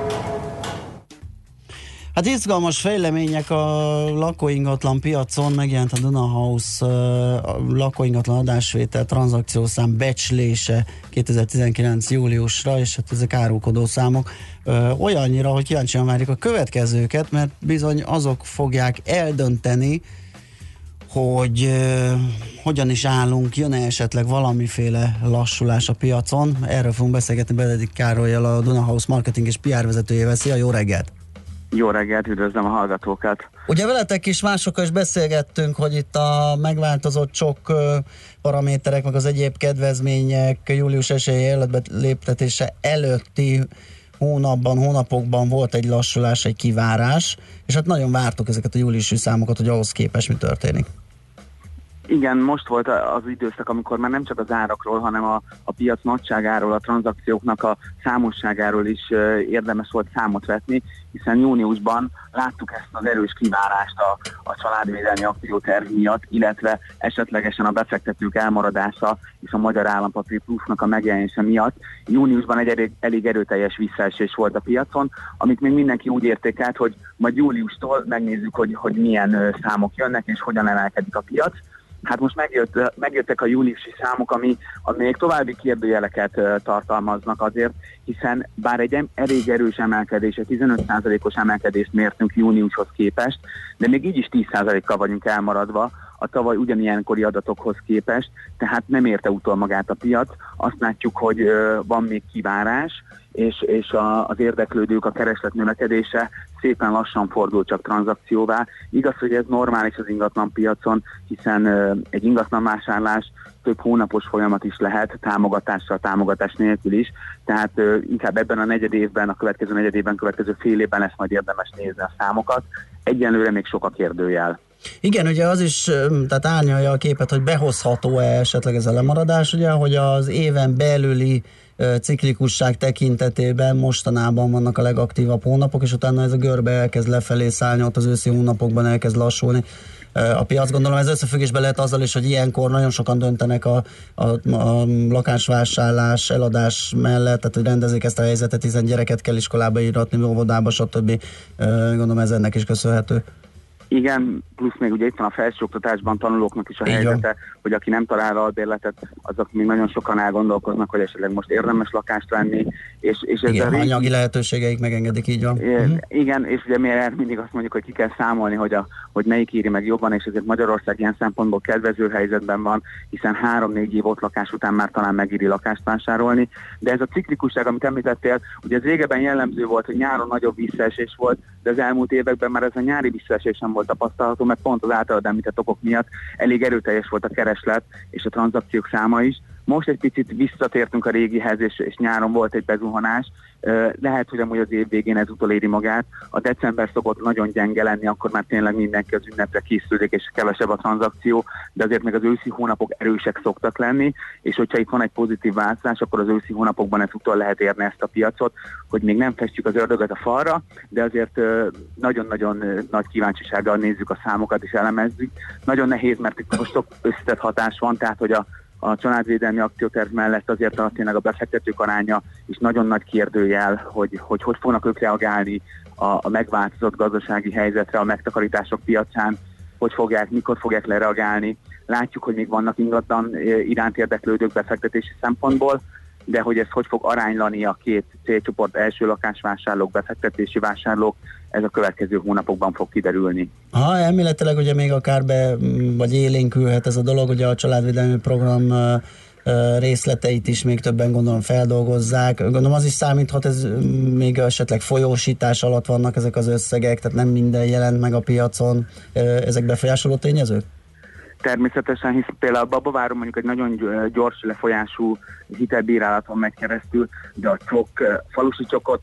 Hát izgalmas fejlemények a lakóingatlan piacon, megjelent a Duna House uh, lakóingatlan adásvétel tranzakciószám becslése 2019. júliusra, és hát ezek árulkodó számok uh, olyannyira, hogy kíváncsian várjuk a következőket, mert bizony azok fogják eldönteni, hogy uh, hogyan is állunk, jön-e esetleg valamiféle lassulás a piacon. Erről fogunk beszélgetni Benedik Károlyjal, a Duna House marketing és PR vezetőjével. Szia, jó reggelt! Jó reggelt, üdvözlöm a hallgatókat! Ugye veletek is másokkal is beszélgettünk, hogy itt a megváltozott sok paraméterek, meg az egyéb kedvezmények július esélye életbe léptetése előtti hónapban, hónapokban volt egy lassulás, egy kivárás, és hát nagyon vártuk ezeket a júliusi számokat, hogy ahhoz képest mi történik. Igen, most volt az időszak, amikor már nem csak az árakról, hanem a, a piac nagyságáról, a tranzakcióknak a számosságáról is érdemes volt számot vetni, hiszen júniusban láttuk ezt az erős kivárást a, a családvédelmi akcióterv miatt, illetve esetlegesen a befektetők elmaradása és a Magyar Állampapír Plusznak a megjelenése miatt. Júniusban egy elég, elég erőteljes visszaesés volt a piacon, amit még mindenki úgy értékelt, hogy majd júliustól megnézzük, hogy, hogy milyen számok jönnek és hogyan emelkedik a piac. Hát most megjött, megjöttek a júliusi számok, ami, ami még további kérdőjeleket tartalmaznak azért, hiszen bár egy elég erős emelkedés, egy 15%-os emelkedést mértünk júniushoz képest, de még így is 10%-kal vagyunk elmaradva a tavaly ugyanilyenkori adatokhoz képest, tehát nem érte utol magát a piac. Azt látjuk, hogy van még kivárás, és, és a, az érdeklődők, a kereslet növekedése szépen lassan fordul csak tranzakcióvá. Igaz, hogy ez normális az ingatlan piacon, hiszen egy ingatlan vásárlás több hónapos folyamat is lehet, támogatással, támogatás nélkül is, tehát inkább ebben a negyed évben, a következő negyed évben, következő fél évben lesz majd érdemes nézni a számokat. Egyenlőre még sok a kérdőjel. Igen, ugye az is, tehát árnyalja a képet, hogy behozható-e esetleg ez a lemaradás, ugye, hogy az éven belüli ciklikusság tekintetében mostanában vannak a legaktívabb hónapok, és utána ez a görbe elkezd lefelé szállni, ott az őszi hónapokban elkezd lassulni a piac. Gondolom ez összefüggésben lehet azzal is, hogy ilyenkor nagyon sokan döntenek a, a, a lakásvásárlás, eladás mellett, tehát hogy rendezik ezt a helyzetet, hiszen gyereket kell iskolába íratni, óvodába, stb. Gondolom ez ennek is köszönhető. Igen, plusz még ugye itt van a felsőoktatásban tanulóknak is a van. helyzete, hogy aki nem talál albérletet, azok még nagyon sokan elgondolkoznak, hogy esetleg most érdemes lakást venni, és, és ez Igen, a ha régi- anyagi lehetőségeik megengedik, így van. É, Mhm. Igen, és ugye mi mindig azt mondjuk, hogy ki kell számolni, hogy, a, hogy melyik éri meg jobban, és ezért Magyarország ilyen szempontból kedvező helyzetben van, hiszen három-négy év ott lakás után már talán megéri lakást vásárolni. De ez a ciklikusság, amit említettél, ugye ez régebben jellemző volt, hogy nyáron nagyobb visszaesés volt, de az elmúlt években már ez a nyári visszaesés sem volt tapasztalható, mert pont az általad említett okok miatt elég erőteljes volt a kereslet és a tranzakciók száma is. Most egy picit visszatértünk a régihez, és, és nyáron volt egy bezuhanás. Lehet, hogy amúgy az év végén ez utoléri magát. A december szokott nagyon gyenge lenni, akkor már tényleg mindenki az ünnepre készülődik, és kevesebb a tranzakció, de azért meg az őszi hónapok erősek szoktak lenni, és hogyha itt van egy pozitív változás, akkor az őszi hónapokban ez utol lehet érni ezt a piacot, hogy még nem festjük az ördögöt a falra, de azért nagyon-nagyon nagy kíváncsisággal nézzük a számokat és elemezzük. Nagyon nehéz, mert itt most sok összetett hatás van, tehát hogy a a családvédelmi akcióterv mellett azért a, tényleg a befektetők aránya is nagyon nagy kérdőjel, hogy hogy, hogy fognak ők reagálni a, a megváltozott gazdasági helyzetre, a megtakarítások piacán, hogy fogják, mikor fogják lereagálni. Látjuk, hogy még vannak ingatlan eh, iránt érdeklődők befektetési szempontból, de hogy ez hogy fog aránylani a két célcsoport első lakásvásárlók, befektetési vásárlók, ez a következő hónapokban fog kiderülni. Ha elméletileg ugye még akár be, m, vagy élénkülhet ez a dolog, ugye a családvédelmi program részleteit is még többen gondolom feldolgozzák. Gondolom az is számíthat, ez m, még esetleg folyósítás alatt vannak ezek az összegek, tehát nem minden jelent meg a piacon. Ezek befolyásoló tényezők? Természetesen, hisz például a babaváron mondjuk egy nagyon gy- gyors lefolyású hitelbírálaton megy keresztül, de a csok, falusi csokot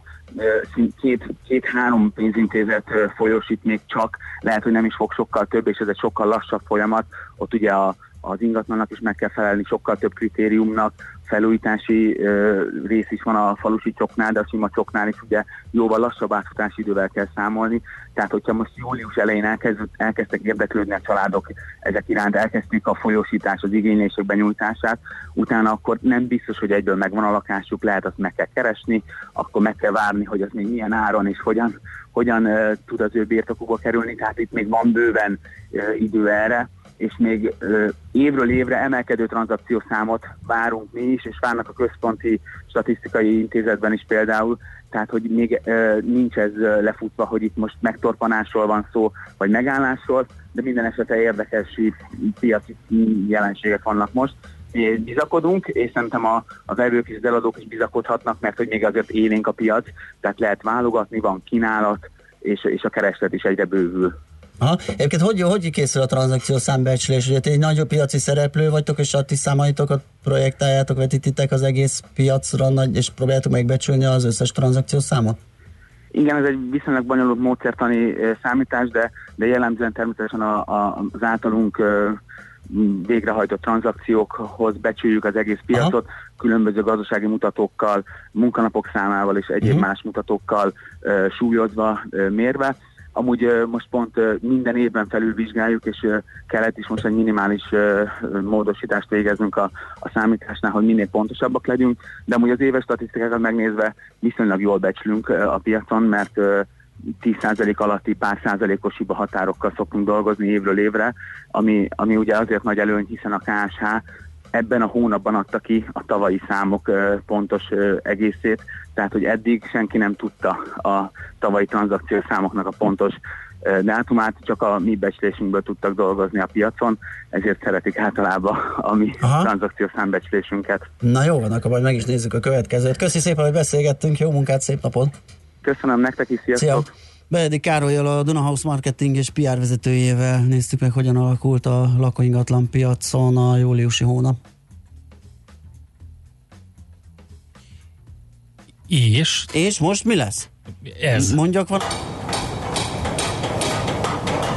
szint két, két-három pénzintézet folyósít még csak, lehet, hogy nem is fog sokkal több, és ez egy sokkal lassabb folyamat. Ott ugye a az ingatlannak is meg kell felelni sokkal több kritériumnak, felújítási ö, rész is van a falusi csoknál, de a sima csoknál is ugye jóval lassabb átfutási idővel kell számolni. Tehát, hogyha most július elején elkezd, elkezdtek érdeklődni a családok ezek iránt, elkezdték a folyósítás, az igénylések benyújtását, utána akkor nem biztos, hogy egyből megvan a lakásuk, lehet azt meg kell keresni, akkor meg kell várni, hogy az még milyen áron és hogyan, hogyan uh, tud az ő birtokukba kerülni, tehát itt még van bőven uh, idő erre és még évről évre emelkedő tranzakciószámot várunk mi is, és várnak a központi statisztikai intézetben is például, tehát hogy még nincs ez lefutva, hogy itt most megtorpanásról van szó, vagy megállásról, de minden esetre érdekes piaci jelenségek vannak most. És bizakodunk, és szerintem a, a vevők és az eladók is bizakodhatnak, mert hogy még azért élénk a piac, tehát lehet válogatni, van kínálat, és, és a kereslet is egyre bővül. Aha. Egyébként hogy, hogy készül a tranzakció számbecslés? Ugye ti egy nagyobb piaci szereplő vagytok, és a ti számaitokat projektáljátok, vetítitek az egész piacra, nagy, és próbáljátok megbecsülni az összes tranzakció számot? Igen, ez egy viszonylag bonyolult módszertani számítás, de, de jellemzően természetesen a, a, az általunk végrehajtott tranzakciókhoz becsüljük az egész piacot, Aha. különböző gazdasági mutatókkal, munkanapok számával és egyéb uh-huh. más mutatókkal ö, súlyozva, mérve. Amúgy most pont minden évben felülvizsgáljuk, és kellett is most egy minimális módosítást végeznünk a, a számításnál, hogy minél pontosabbak legyünk, de amúgy az éves statisztikákat megnézve viszonylag jól becslünk ö, a piacon, mert ö, 10% alatti pár százalékos hiba határokkal szoktunk dolgozni évről évre, ami, ami ugye azért nagy előny, hiszen a KSH ebben a hónapban adta ki a tavalyi számok pontos egészét, tehát hogy eddig senki nem tudta a tavalyi tranzakciós számoknak a pontos dátumát, csak a mi becslésünkből tudtak dolgozni a piacon, ezért szeretik általában a mi tranzakciós számbecslésünket. Na jó van, akkor majd meg is nézzük a következőt. Köszi szépen, hogy beszélgettünk, jó munkát, szép napot! Köszönöm nektek is, sziasztok! Szia. Beedi Károlyal a Dunahouse Marketing és PR vezetőjével néztük meg, hogyan alakult a lakóingatlan piacon a júliusi hónap. És? És most mi lesz? Ez. Mondjak van.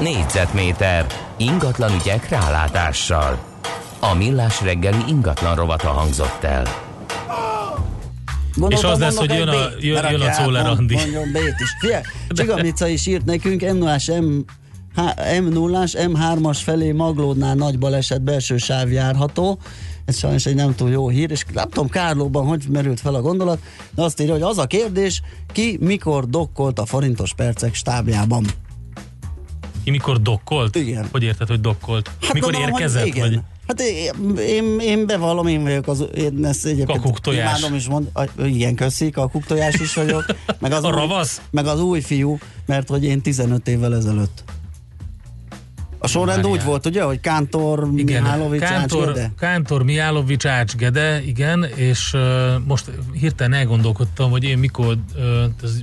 Négyzetméter ingatlan ügyek rálátással. A millás reggeli ingatlan rovata hangzott el. És az lesz, hogy jön a, jön, jön a Czoller Andi. Mondjon B-t is. Fie, *laughs* Csigamica is írt nekünk, m 0 M, m 0 M3-as felé Maglódnál nagy baleset, belső sáv járható. Ez sajnos egy nem túl jó hír, és nem tudom Kárlóban, hogy merült fel a gondolat, de azt írja, hogy az a kérdés, ki mikor dokkolt a forintos percek stábjában. Ki mikor dokkolt? Igen. Hogy érted, hogy dokkolt? Hát mikor gondolom, hogy érkezett? igen. Vagy? Hát én, én, én bevallom, én vagyok az, én ezt egyébként Kakuktojás. imádom is mond, a- igen, köszi, kakuktojás is vagyok. Meg az A új, ravasz? Meg az új fiú, mert hogy én 15 évvel ezelőtt. A sorrend úgy volt, ugye, hogy Kántor, Mihálovics, Kántor, Ács Kántor, Mihálovics, Ács Gede, igen, és uh, most hirtelen elgondolkodtam, hogy én mikor, uh, ez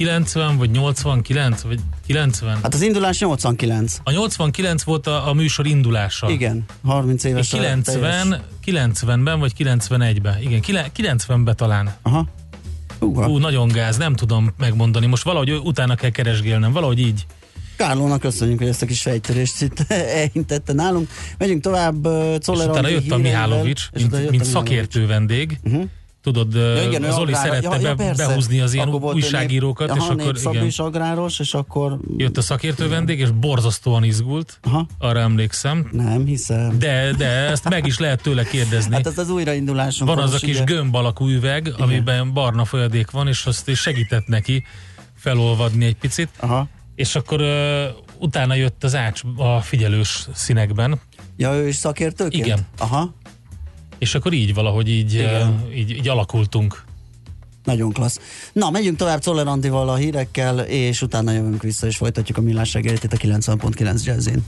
90 vagy 89, vagy 90? Hát az indulás 89. A 89 volt a, a műsor indulása. Igen, 30 Én éves. 90, 90-ben vagy 91-ben. Igen, kile- 90-ben talán. Aha. Uh, Ú, nagyon gáz, nem tudom megmondani. Most valahogy utána kell keresgélnem, valahogy így. Kárlónak köszönjük, hogy ezt a kis fejtörést itt *laughs* elhintette nálunk. Megyünk tovább uh, És Czoller utána jött a Mihálovics, mint, mint szakértő vendég. Uh-huh. Tudod, Ja, igen, ő Zoli agrár- szerette ja, ja, persze. behúzni az ilyen Akkor újságírókat, nép, és aha, akkor igen. is agráros, és akkor... Jött a szakértő vendég, és borzasztóan izgult, Aha. arra emlékszem. Nem hiszem. De, de ezt meg is lehet tőle kérdezni. Hát ez az újrainduláson. van az a kis ide. gömb alakú üveg, amiben barna folyadék van, és azt is segített neki felolvadni egy picit. Aha. És akkor uh, utána jött az ács a figyelős színekben. Ja, ő is szakértőként? Igen. Aha. És akkor így valahogy így, Igen. uh, így, így alakultunk. Nagyon klassz. Na, megyünk tovább Czoller Andival a hírekkel, és utána jövünk vissza, és folytatjuk a millás reggelit itt a 90.9 jazzin.